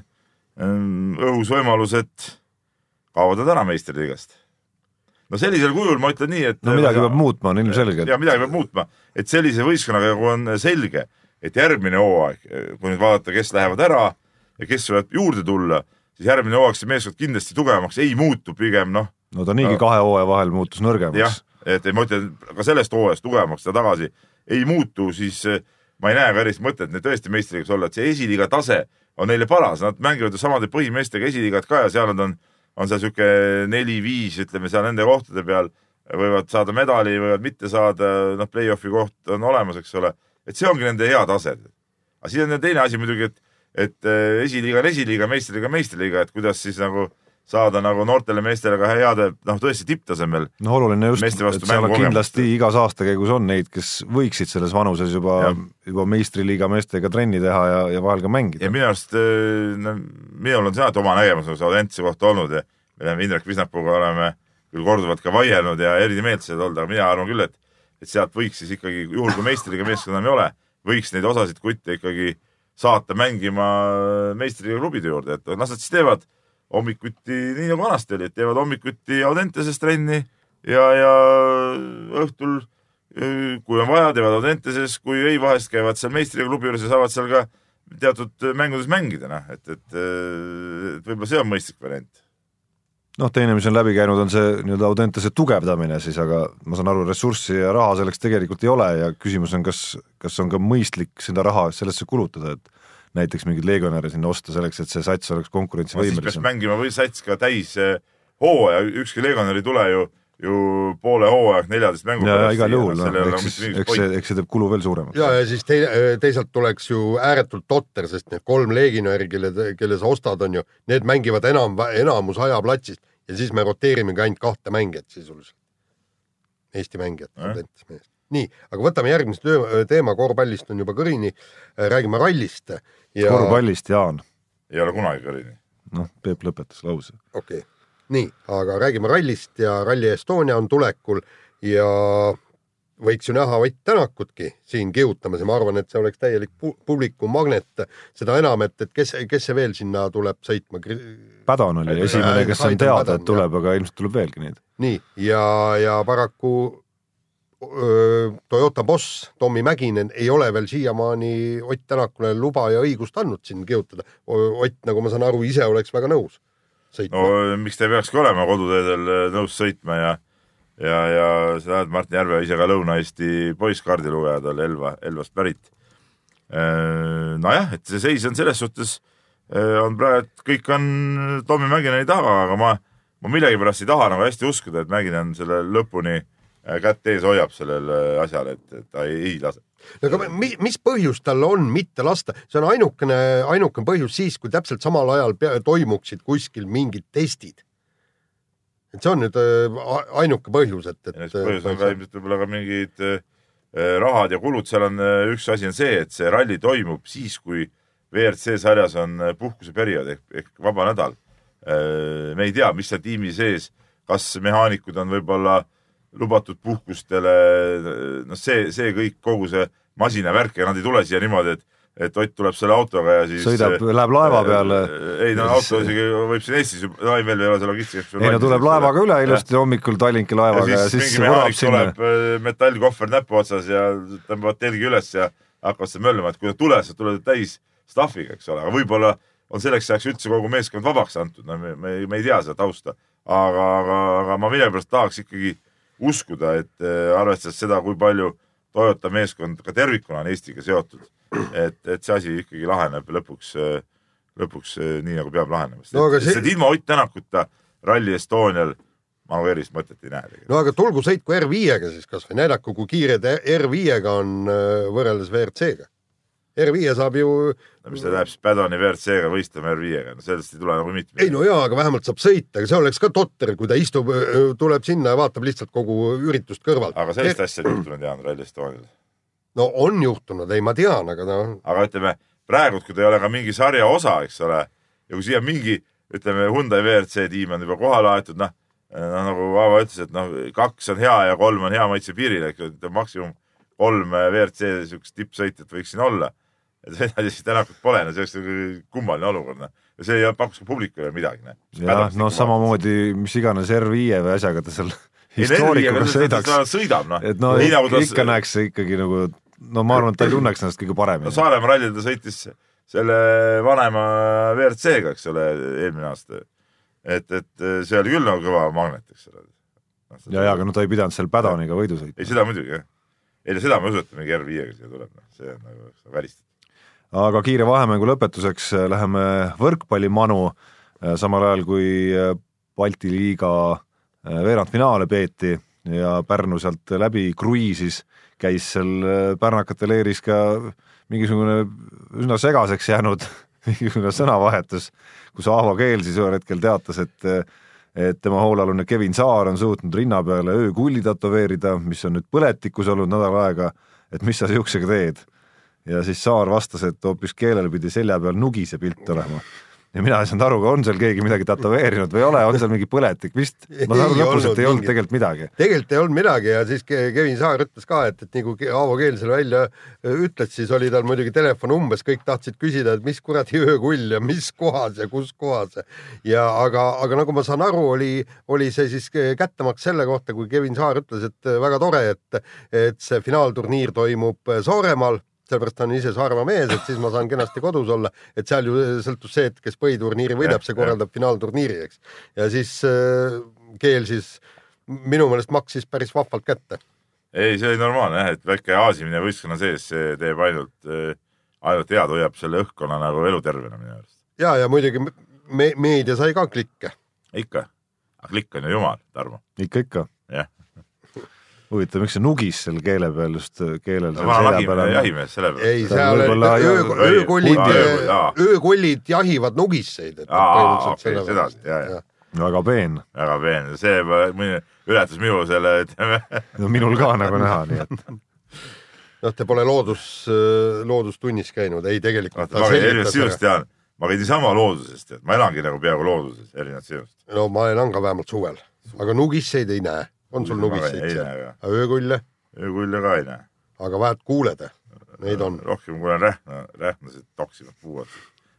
ähm, õhus võimalus, et kaovad nad ära meistriliigast. no sellisel kujul ma ütlen nii, et. no midagi peab muutma, on ilmselge. ja midagi peab muutma, et sellise võistkonnaga on selge, et järgmine hooaeg, kui nüüd vaadata, kes lähevad ära ja kes võivad juurde tulla, siis järgmine hooaeg see meeskond kindlasti tugevamaks ei muutu, pigem noh. no ta niigi no, kahe hooaja vahel muutus nõrgemaks et ma ütlen ka sellest hooajast tugevamaks ta tagasi ei muutu, siis eh, ma ei näe ka erilist mõtet neil tõesti meistriks olla, et see esiliiga tase on neile paras, nad mängivad ju samade põhimeestega esiliigat ka ja seal nad on, on seal sihuke neli-viis, ütleme seal nende kohtade peal, võivad saada medali, võivad mitte saada, noh, play-off'i koht on olemas, eks ole, et see ongi nende hea tase. aga siis on teine asi muidugi, et, et eh, esiliiga on esiliiga, meistriliiga on meistriliiga, et kuidas siis nagu saada nagu noortele meestele ka heade, noh, tõesti tipptasemel. no oluline just, et seal kindlasti igas aastakäigus on neid, kes võiksid selles vanuses juba, juba meistriliiga meestega trenni teha ja, ja vahel ka mängida. ja minu arust, äh, no minul on sealt oma nägemus on Audentse kohta olnud ja me oleme Indrek Pisnapuga oleme küll korduvalt ka vaielnud ja eri meelsused olnud, aga mina arvan küll, et, et sealt võiks siis ikkagi, juhul kui meistriliiga meeskond enam ei ole, võiks neid osasid kutte ikkagi saata mängima meistriliiga klubide juurde, et las nad siis teevad hommikuti, nii nagu vanasti oli, et teevad hommikuti Audenteses trenni ja, ja õhtul, kui on vaja, teevad Audenteses, kui ei, vahest käivad seal meistriga klubi juures ja saavad seal ka teatud mängudes mängida, noh, et, et, et võib-olla see on mõistlik variant. Noh, teine, mis on läbi käinud, on see nii-öelda Audentese tugevdamine siis, aga ma saan aru, ressurssi ja raha selleks tegelikult ei ole ja küsimus on, kas, kas on ka mõistlik seda raha sellesse kulutada, et näiteks mingeid legionäre sinna osta selleks, et see sats oleks konkurentsivõimelisem. siis peaks mängima või sats ka täis eh, hooaja, ükski legionär ei tule ju ju poole hooaeg neljateist mängu ja, ja igal juhul, noh, eks siis, eks see, eks see teeb kulu veel suuremaks. ja, ja siis tei-, teisalt tuleks ju ääretult totter, sest need kolm legionäri, kelle, kelle sa ostad, on ju, need mängivad enam, enamus aja platsist ja siis me roteerimegi ainult kahte mängijat sisuliselt. Eesti mängijat. Audentes meest. nii, aga võtame järgmise töö- teema, korvpallist on juba kõrini, räägime rallist ja korvpallist, Jaan, ei ole kunagi kõrini. noh, Peep lõpetas lause. okei okay., nii, aga räägime rallist ja Rally Estonia on tulekul ja võiks ju näha Ott Tänakutki siin kihutamas ja ma arvan, et see oleks täielik pu publiku magnet, seda enam, et, et kes, kes see veel sinna tuleb sõitma. Padon oli esimene, kes on teada, et tuleb, aga ilmselt tuleb veelgi neid. nii ja, ja paraku Toyota boss Tommy Mäkinen ei ole veel siiamaani Ott Tänakule luba ja õigust andnud siin kihutada. Ott, nagu ma saan aru, ise oleks väga nõus sõitma no miks ta ei peakski olema koduteedel äh, nõus sõitma ja ja, ja sa tead, Martin Järve ise ka Lõuna-Eesti poisskaardi lugeja, ta oli Elva, Elvast pärit. nojah, et see seis on selles suhtes, on praegu, et kõik on Tommy Mäkineni taga, aga ma, ma millegipärast ei taha nagu hästi uskuda, et Mäkinen selle lõpuni äh, kätt ees hoiab sellele asjale, et, et ta ei, ei lase. no aga mi- mis põhjus tal on mitte lasta, see on ainukene, ainukene põhjus siis, kui täpselt samal ajal pea, toimuksid kuskil mingid testid. et see on nüüd äh, ainuke põhjus, et, et. põhjus on ka ilmselt võib-olla ka mingid äh, rahad ja kulud, seal on äh, üks asi on see, et see ralli toimub siis, kui WRC sarjas on äh, puhkuseperiood ehk, ehk vaba nädal. me ei tea, mis seal tiimi sees, kas mehaanikud on võib-olla lubatud puhkustele, noh, see, see kõik, kogu see masinavärk ja nad ei tule siia niimoodi, et et Ott tuleb selle autoga ja siis sõidab, läheb laeva peale. ei no auto isegi võib siin Eestis ju, ei veel ei ole see logistika. ei no tuleb laevaga üle ilusti hommikul Tallinki laevaga ja siis mingi vurab mehaanik sinna. tuleb äh, metallkohver näpu otsas ja tõmbavad telgi üles ja hakkavad seal möllama, et kui nad tulevad, siis tulevad täis stuff'iga, eks ole, aga võib-olla on selleks ajaks üldse kogu meeskond vabaks antud, no me, me, me ei tea seda tausta, aga, aga, aga ma millegipärast tahaks ikkagi uskuda, et äh, arvestades seda, kui palju Toyota meeskond ka tervikuna on Eestiga seotud, et, et see asi ikkagi laheneb lõpuks, lõpuks äh, nii nagu peab lahenema. No see- see... ilma Ott Tänakuta Rally Estonial ma nagu erilist mõtet ei näe no aga tulgu sõitku R5-ga siis kasvõi, näidaku, kui kiire ta R5-ga on võrreldes WRC-ga. R5 saab ju, no mis ta läheb siis Padoni WRC-ga võistlema R5-ga, no sellest ei tule nagu mitte ei no jaa, aga vähemalt saab sõita, aga see oleks ka totter, kui ta istub, tuleb sinna ja vaatab lihtsalt kogu üritust kõrvalt. aga sellist asja ei juhtunud, Jaan, Rally Estonial. no on juhtunud, ei, ma tean, aga noh, aga ütleme praegu, kui ta ei ole ka mingi sarja osa, eks ole, ja kui siia mingi, ütleme Hyundai WRC tiim on juba kohale aetud, noh, noh nagu Aavo ütles, et noh, kaks on hea ja kolm on hea maitse piiril, eks ju, maksimum kolm WRC siukest tippsõitjat võiks siin olla. Et seda siis Tänakut pole, no see oleks nagu kummaline olukord, noh. ja see ei pakuks ka publikule midagi, noh. jah, no samamoodi, mis iganes R5 või asjaga ta seal histoorikuga sõidaks. sõidab, noh. et no nii nagu ta ikka näeks see ikkagi nagu, no ma arvan, et ta ei tunneks ennast kõige no paremini. Saaremaa rallil ta sõitis selle vanema WRC-ga, eks ole, eelmine aasta. et, et see oli küll nagu kõva magnet, eks ole. ja, ja, aga no ta ei pidanud seal Padoniga võidu ei, sõitma. seda muidugi jah. ei no seda ma ei usu, et ta mingi R5-ga siia tuleb, noh, see on nagu välistatud. Aga kiire vahemängu lõpetuseks äh, läheme võrkpallimanu, samal ajal kui äh, Balti liiga äh, veerandfinaale peeti ja Pärnu sealt läbi kruiisis, käis seal äh, pärnakate leeris ka mingisugune üsna segaseks jäänud mingisugune sõnavahetus, kus Aavo Keel siis ühel hetkel teatas, et et tema hoolealune Kevin Saar on suutnud rinna peale öökulli tätoveerida, mis on nüüd põletikus olnud nädal aega, et mis sa siuksega teed ja siis Saar vastas, et hoopis keelel pidi selja peal nugise pilt olema. ja mina ei saanud aru, on seal keegi midagi tätoveerinud või ei ole, on seal mingi põletik vist, ma saan aru lõpus, et ei olnud tegelikult midagi. tegelikult ei olnud midagi ja siis Ke- Kevin Saar ütles ka, et, et nagu Ke- Aavo Keel selle välja ütles, siis oli tal muidugi telefon umbes, kõik tahtsid küsida, et mis kuradi öökull ja mis kohas ja kus kohas ja aga, aga nagu ma saan aru, oli, oli see siis kättemaks selle kohta, kui Kevin Saar ütles, et väga tore, et, et see finaalturniir toimub Saaremaal sellepärast ta on ise Saaremaa mees, et siis ma saan kenasti kodus olla, et seal ju sõltus see, et kes põhiturniiri võidab, see korraldab finaalturniiri, eks. ja siis äh, Keel siis minu meelest maksis päris vahvalt kätte. ei, see oli normaalne jah, et väike aasimine võistkonna sees, see teeb ainult, ainult head, hoiab selle õhkkonna nagu elutervena minu arust. ja, ja muidugi me, meedia sai ka klikke. ikka, klikk on ju jumal, Tarmo. ikka, ikka. huvitav, miks see nugis seal keele peal just keelel seal vana selja peal on? jahimees selle peale. ei, seal võib-olla öö, öökollid öökollid jahivad nugiseid. Aa, okei, sedasi, jaa, jaa. väga peen, väga peen, see ületas minu selle, ütleme, no minul ka nagu näha, nii et noh, te pole loodus, loodustunnis käinud, ei tegelikult ma erinevalt sinust tean, ma käin niisama loodusest, tead, ma elangi nagu peaaegu looduses, erinevalt sinust. no ma elan ka vähemalt suvel, aga nugiseid ei näe. On sul nugiseid seal öökulle, öökulle ka ei näe. aga vähemalt kuuled, neid on rohkem kui olen rähna, rähnased toksivad puuad.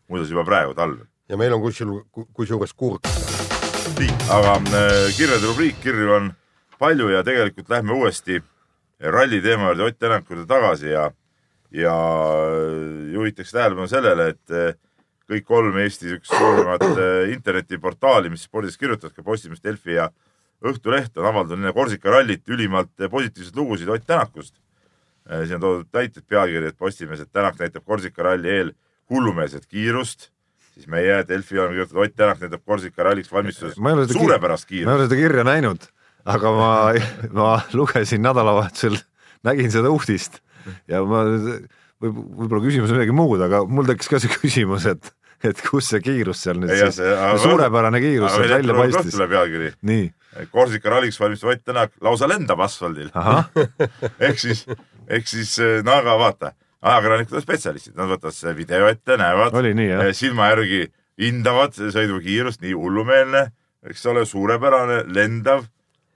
muuseas juba praegu talvel. ja meil on kusjuures, kusjuures kurk. nii, aga äh, kirjade rubriik, kirju on palju ja tegelikult lähme uuesti ralli teema juurde Ott Tänaku juurde tagasi ja, ja juhitakse tähelepanu sellele, et äh, kõik kolm Eesti üks suurimat äh, internetiportaali, mis spordist kirjutavad, ka Postimees, Delfi ja Õhtuleht on avaldanud enne Korsika rallit ülimalt positiivseid lugusid Ott Tänakust. siin on toodud näited, pealkiri, et Postimees, et Tänak näitab Korsika ralli eel hullumeelset kiirust, siis meie Delfi oleme kirjutanud, Ott Tänak näitab Korsika ralliks valmistuses suurepärast ma ei kiirust. ole seda kirja näinud, aga ma, ma lugesin nädalavahetusel, nägin seda uudist ja ma võib, võib-olla küsimus on midagi muud, aga mul tekkis ka see küsimus, et, et kus see kiirus seal nüüd jah, siis suurepärane kiirus sealt välja paistis. nii, Korsika ralliks valmistub Ott Tänak, lausa lendab asfaldil. ehk siis, ehk siis no aga vaata, ajakirjanikud on spetsialistid, nad võtavad selle video ette, näevad oli nii jah? silma järgi hindavad sõidukiirust, nii hullumeelne, eks ole, suurepärane, lendav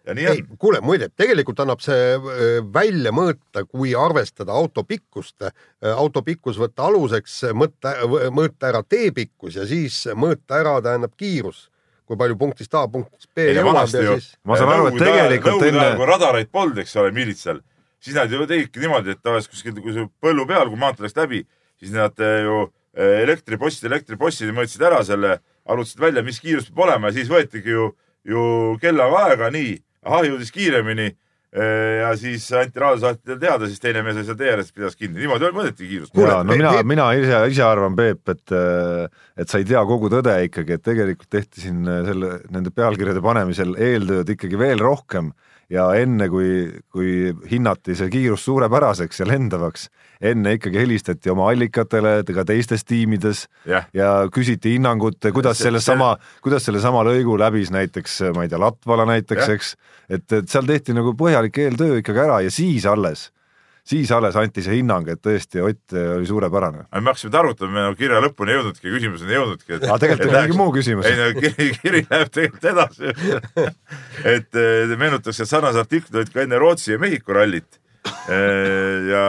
ja nii ei on., kuule muide, tegelikult annab see öö, välja mõõta, kui arvestada auto pikkust, auto pikkus võtta aluseks, mõõta, mõõta ära teepikkus ja siis mõõta ära, tähendab kiirus, kui palju punktist A punktist B ei jõuab ja ju siis. Ma saan aru, et tegelikult enne. kui radareid polnud, eks ole, miilitsal, siis nad ju tegidki niimoodi, et tavaliselt kuskil kui see põllu peal, kui maantee läks läbi, siis nad eh, ju elektripostid, elektripostid mõõtsid ära selle, arvutasid välja, mis kiirus peab olema ja siis võetigi ju, ju kellaga aega, nii, ahah, jõudis kiiremini. Ja siis anti raadiosaatjatele teada, siis teine mees oli seal tee ääres, pidas kinni, niimoodi mõõdeti kiirust. Kuule, ja no mina mina ise, ise arvan, Peep, et et sa ei tea kogu tõde ikkagi, et tegelikult tehti siin selle, nende pealkirjade panemisel eeltööd ikkagi veel rohkem ja enne, kui, kui hinnati see kiirus suurepäraseks ja lendavaks, enne ikkagi helistati oma allikatele ka teistes tiimides jah, ja küsiti hinnangut, kuidas See- selle see- sama, kuidas sellesama lõigu läbis näiteks, ma ei tea, Latvala näiteks, Jah. eks, et, et seal tehti nagu põhjalik eeltöö ikkagi ära ja siis alles, siis alles anti see hinnang, et tõesti Ott oli suurepärane. me hakkasime targutama, me nagu kirja lõpuni ei jõudnudki, küsimuseni ei jõudnudki. aga tegelikult oli mingi muu küsimus ei. no kiri, kiri läheb tegelikult edasi. et eh, meenutaks, et sarnased artiklid olid ka enne Rootsi ja Mehhiko rallit. ja,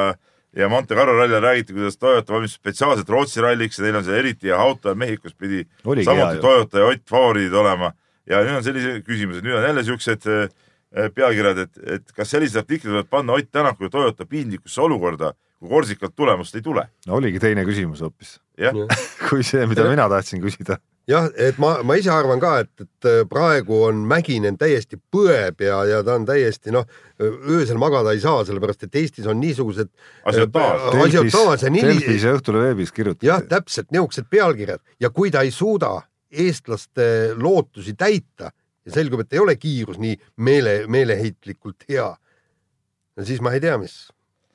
ja Monte Carlo rallil räägiti, kuidas Toyota valmistus spetsiaalselt Rootsi ralliks ja neil on see eriti hea auto ja Mehhikos pidi Oligi samuti hea. Toyota ja Ott favoriidid olema. ja nüüd on sellised küsimused, nüüd on jälle siuksed eh, pealkirjad, et, et kas sellised artiklid võivad panna Ott Tänaku ja Toyota piinlikusse olukorda, kui Korsikalt tulemust ei tule. no oligi teine küsimus hoopis, kui see, mida mina tahtsin küsida. jah, et ma, ma ise arvan ka, et, et äh, praegu on Mäkinen täiesti põeb ja, ja ta on täiesti noh, öösel magada ei saa, sellepärast et Eestis on niisugused Asiotaaž. äh, asiotaaž ja nii, Delfis ja Õhtulehe veebis kirjutati. jah, täpselt niisugused pealkirjad ja kui ta ei suuda eestlaste lootusi täita ja selgub, et ei ole kiirus nii meele, meeleheitlikult hea, no siis ma ei tea, mis,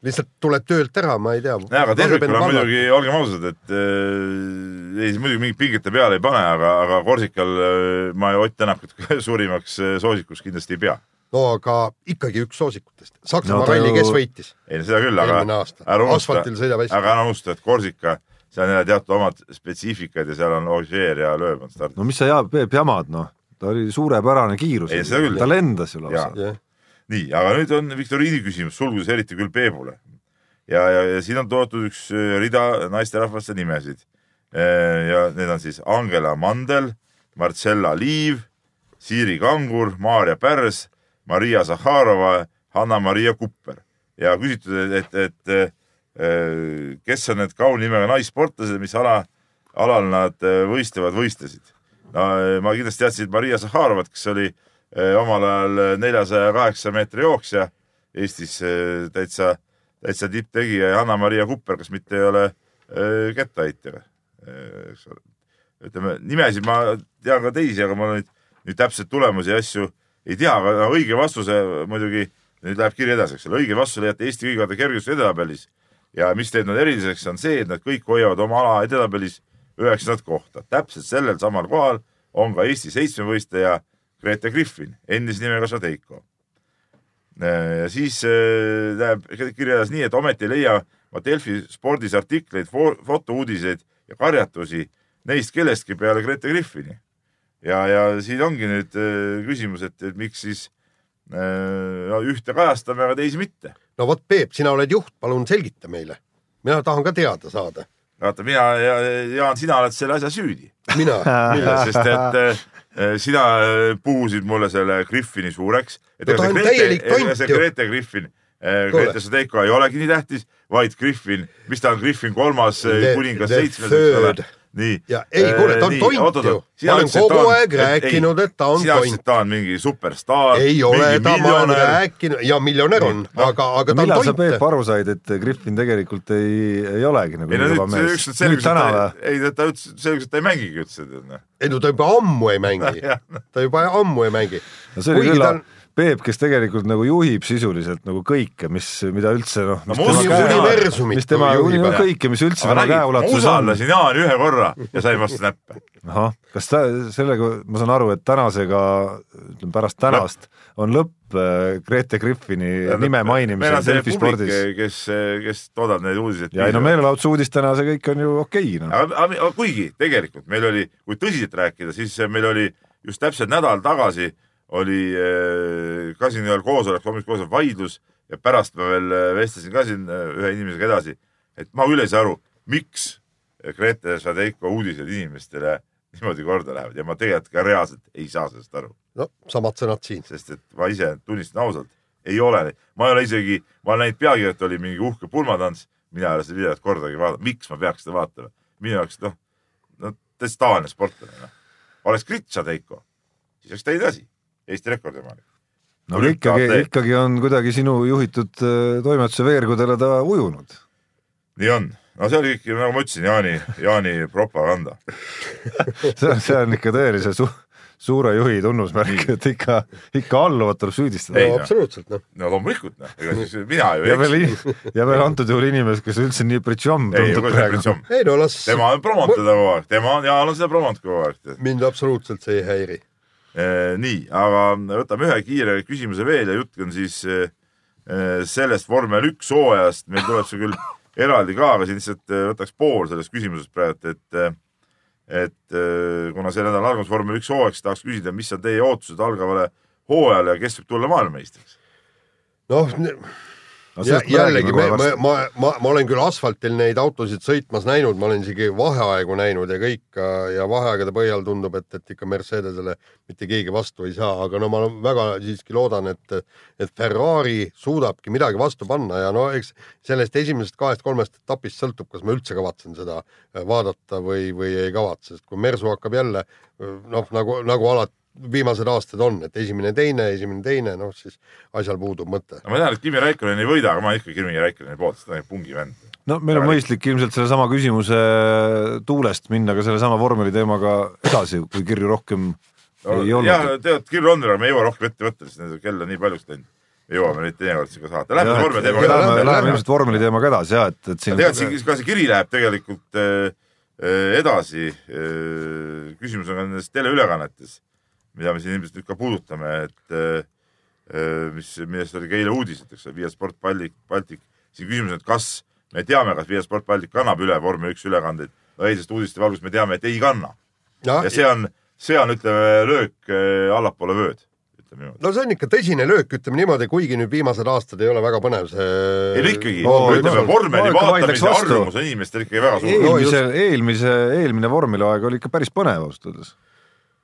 lihtsalt tuleb töölt ära, ma ei tea. nojah, aga tervikuna muidugi, olgem ausad, et äh, ei, muidugi mingit pinget ta peale ei pane, aga, aga Korsikal äh, ma Ott Tänakut suurimaks äh, soosikuks kindlasti ei pea. no aga ikkagi üks soosikutest. Saksamaa No ralli, kes võitis ei no seda küll, aga ära? unusta aga ära unusta, et Korsika, seal on jälle teatud omad spetsiifikad ja seal on Ogier ja Lööb on stardis. no mis sa ja, Peep jamad, noh, ta oli suurepärane kiirus ta lendas ju lausa nii, aga nüüd on viktoriini küsimus, sulgudes eriti küll Peebule. ja, ja, ja siin on toodud üks äh, rida naisterahvaste nimesid. ja need on siis Angela Mandel, Marcella Liiv, Siiri Kangur, Maarja Pärs, Maria Zahharova, Hanna-Maria Kupper ja küsitud, et, et, et äh, kes on need kaunimega naissportlased, mis ala, alal nad äh, võistlevad, võistlesid. No äh, ma kindlasti teadsin Maria Zahharovat, kes oli äh, omal ajal neljasaja kaheksa meetri jooksja Eestis äh, täitsa, täitsa tipptegija ja Hanna-Maria Kupper, kas mitte ei ole äh, kettaheitja, eks ole. ütleme nimesid ma tean ka teisi, aga ma nüüd, nüüd täpseid tulemusi ja asju ei tea, aga õige vastuse muidugi, nüüd läheb kiri edasi, eks ole, õige vastuse leiate Eesti kõigepealt kergejõustuse edetabelis ja mis teeb nad eriliseks, on see, et nad kõik hoiavad oma ala edetabelis üheksandat kohta. täpselt sellel samal kohal on ka Eesti seitsmevõistleja Grete Griffin, endise nimega Šadeiko. ja siis äh, läheb kiri edasi nii, et ometi ei leia ma Delfi spordis artikleid, fotouudiseid ja karjatusi neist kellestki peale Grete Griffini. ja, ja siin ongi nüüd äh, küsimus, et, et miks siis äh, no, ühte kajastame, aga teisi mitte. no vot, Peep, sina oled juht, palun selgita meile. mina tahan ka teada saada. vaata, mina ja Jaan, sina oled selle asja süüdi, mina, sest et äh, sina äh, puhusid mulle selle Griffini suureks. No ta see on Grete täielik, tont see ju. Grete Griffin, Kuule. Grete Šadeiko ei olegi nii tähtis, vaid Griffin, mis ta on, Griffin kolmas, kuningas seitsmes, eks ole. nii. ja ei, kuule, ta on tont ju. ma olen kogu aeg rääkinud, et ta on sina ütlesid, tont et. ta on mingi superstaar. ei ole, ta, ma olen rääkinud ja miljonär on, aga, aga ta millal on sa, Peep, tont. aru said, et Griffin tegelikult ei, ei olegi nagu ei nii nüüd mees nüüd täna või? et ei, ta ütles, selgus, et ta ei mängigi üldse. noh. ei no ta juba ammu ei mängi, ta juba ammu ei mängi. no see oli küll ta on- Peep, kes tegelikult nagu juhib sisuliselt nagu kõike, mis, mida üldse noh, No mis ma usun, universumit mis tema no, ära. kõike, mis üldse tema käeulatuses on. usaldasin Jaani ühe korra ja sain vastu näppe. ahah, kas ta sellega, ma saan aru, et tänasega, ütleme pärast tänast on lõpp äh, Grete Griffini nime meil mainimisel Delfi spordis., kes, kes toodab neid uudiseid. ja ei no meelelahutuse uudistena see kõik on ju okei okay, aga kuigi tegelikult meil oli, kui tõsiselt rääkida, siis meil oli just täpselt nädal tagasi oli äh, ka siin ühel koosolek, hommikul vaidlus ja pärast ma veel äh, vestlesin ka siin äh, ühe inimesega edasi, et ma küll ei saa aru, miks Grete Šadeiko uudised inimestele niimoodi korda lähevad ja ma tegelikult ka reaalselt ei saa sellest aru, no samad sõnad siin. sest et ma ise tunnistan ausalt, ei ole, ma ei ole isegi, ma olen näinud pealkirja, et oli mingi uhke pulmatants, mina ei ole seda videot kordagi vaadanud, miks ma peaks seda vaatama, minu jaoks noh, no täitsa tavaline sportlane noh. oleks Grit Šadeiko, siis oleks teine asi, Eesti rekordi omanik. no aga ikkagi, ikkagi on kuidagi sinu juhitud äh, toimetuse veergudele ta ujunud. nii on, no see oli kõik, nagu ma ütlesin, Jaani, Jaani propaganda. see on, see on ikka tõelise su suure juhi tunnusmärk, et ikka, ikka alluvat tuleb süüdistada Ei, no noh. absoluutselt noh. no loomulikult noh, ega siis mina ju ja veel ja veel antud juhul inimest, kes üldse nii pritšom tundub praegu. ei no las, tema on promonud teda kogu aeg, tema on, Jaan on seda promonud kogu aeg mind absoluutselt see ei häiri. Eh, nii, aga võtame ühe kiire küsimuse veel ja jutt on siis eh, eh, sellest vormel üks hooajast, meil tuleb see küll eraldi ka, aga siin lihtsalt võtaks pool sellest küsimusest praegu, et et kuna see nädal algas vormel üks hooaeg, siis tahaks küsida, mis on teie ootused algavale hooajale ja kes võib tulla maailmameistriks? noh, Ja, jällegi me, ma, ma, ma, ma olen küll asfaltil neid autosid sõitmas näinud, ma olen isegi vaheaegu näinud ja kõik ja vaheaegade põhjal tundub, et, et ikka Mercedesele mitte keegi vastu ei saa, aga no ma väga siiski loodan, et, et Ferrari suudabki midagi vastu panna ja no eks sellest esimesest kahest-kolmest etapist sõltub, kas ma üldse kavatsen seda vaadata või, või ei kavatse, sest kui Mersu hakkab jälle noh, nagu, nagu alati viimased aastad on, et esimene, teine, esimene, teine, noh siis asjal puudub mõte. ma tean, et Kimi Raikkonen ei võida, aga ma olen ikka Kimi Raikkoneni poolt, sest ta on pungi vend. no meil on mõistlik ilmselt sellesama küsimuse tuulest minna ka sellesama vormeli teemaga edasi, kui kirju rohkem ei ja olnud. tead, kirju on, aga me ei jõua rohkem ette võtta, sest nende kell on nii paljuks läinud. me jõuame neid teinekord siin ka saata. Lähme vormeli teemaga edasi. läheme ilmselt vormeli teemaga edasi ja et, et siin tead, siin ka see kiri läheb tegelikult äh, äh, edasi äh,. küsimus on nendes teleülekannetes, mida me siin ilmselt nüüd ka puudutame, et äh, äh, mis, millest oli ka eile uudised, eks ole, Via Sport Baltic, Baltic. siin küsimus on, et kas me teame, kas Via Sport Baltic kannab üle vormel üks ülekandeid. eilsest uudiste valguses me teame, et ei kanna ja, see on, see on, ütleme, löök äh, allapoole vööd, ütleme niimoodi. no see on ikka tõsine löök, ütleme niimoodi, kuigi nüüd viimased aastad ei ole väga põnev see. ei no ikkagi no,, ütleme no, vormeli vaatamise arvamus on inimestel ikkagi väga suur. eelmise, eelmise, eelmine vormeliaeg oli ikka päris põnev ausalt öeldes.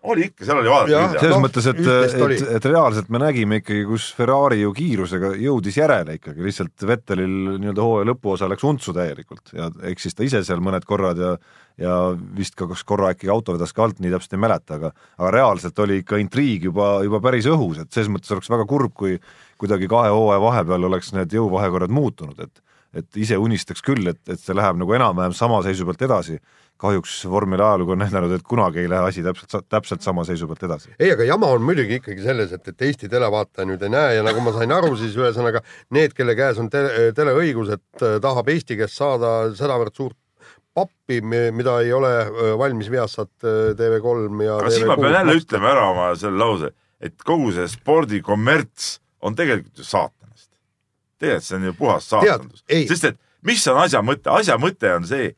Oli ikka, seal oli vaadata selles noh, mõttes, et, et, et reaalselt me nägime ikkagi, kus Ferrari ju kiirusega jõudis järele ikkagi, lihtsalt Vettelil nii-öelda hooaja lõpuosa läks untsu täielikult ja eksis ta ise seal mõned korrad ja ja vist ka kas korra äkki auto vedas ka alt, nii täpselt ei mäleta, aga aga reaalselt oli ikka intriig juba, juba päris õhus, et selles mõttes oleks väga kurb, kui kuidagi kahe hooaja vahepeal oleks need jõuvahekorrad muutunud, et et ise unistaks küll, et, et see läheb nagu enam-vähem sama seisu pealt edasi. Kahjuks vormeli ajalugu on näidanud, et kunagi ei lähe asi täpselt, täpselt sama seisu pealt edasi. ei, aga jama on muidugi ikkagi selles, et, et Eesti televaataja nüüd ei näe ja nagu ma sain aru, siis ühesõnaga need, kelle käes on tele, teleõigused, tahab Eesti käest saada sedavõrd suurt pappi, mida ei ole öö, valmis Viasat, TV3 ja aga siin ma pean jälle ütlema ära oma selle lause, et kogu see spordikommerts on tegelikult ju saatanast. tegelikult see on ju puhas saatanus, sest et mis on asja mõte, asja mõte on see,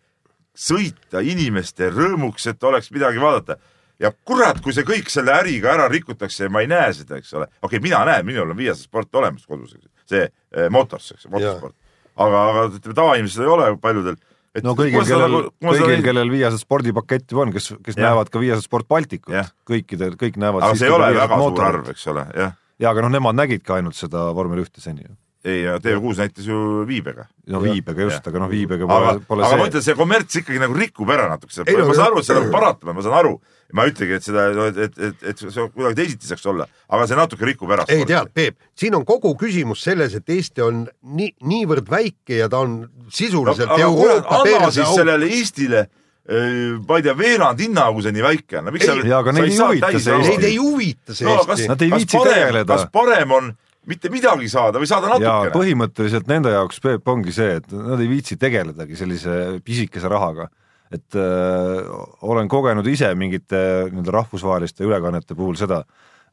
sõita inimeste rõõmuks, et oleks midagi vaadata. ja kurat, kui see kõik selle äriga ära rikutakse ja ma ei näe seda, eks ole. okei okay,, mina näen, minul on Viasat sport olemas kodus, see eh, Motors, eks, motosport. aga, aga ütleme, tavainimesed ei ole paljudel et no kõigil, kellel, kõigil, kellel Viasat spordipakett juba on, kes, kes ja. näevad ka Viasat Sport Balticut, kõikidel, kõik näevad. aga see ei ole väga suur arv, eks ole, jah. ja aga noh, nemad nägidki ainult seda vormel ühte seni ju ei, TV6 näitas ju Viibega. no Viibega just, aga noh, Viibega pole, aga, pole aga see. ma ütlen, see kommerts ikkagi nagu rikub ära natukese, ma saan aru, et see on paratama, ma saan aru, ma ei ütlegi, et seda, et, et, et, et see kuidagi teisiti saaks olla, aga see natuke rikub ära. ei tead, Peep, siin on kogu küsimus selles, et Eesti on nii, niivõrd väike ja ta on sisuliselt no, Euroopa anna siis au... sellele Eestile ma ei tea, veerand hinna, kui see nii väike on no,. jaa, aga neid ei huvita see Eesti. Neid ei huvita see no, Eesti. Nad ei viitsi tegeleda. kas parem on mitte midagi saada või saada natukene. põhimõtteliselt nende jaoks, Peep, ongi see, et nad ei viitsi tegeledagi sellise pisikese rahaga. et öö, olen kogenud ise mingite nii-öelda rahvusvaheliste ülekannete puhul seda,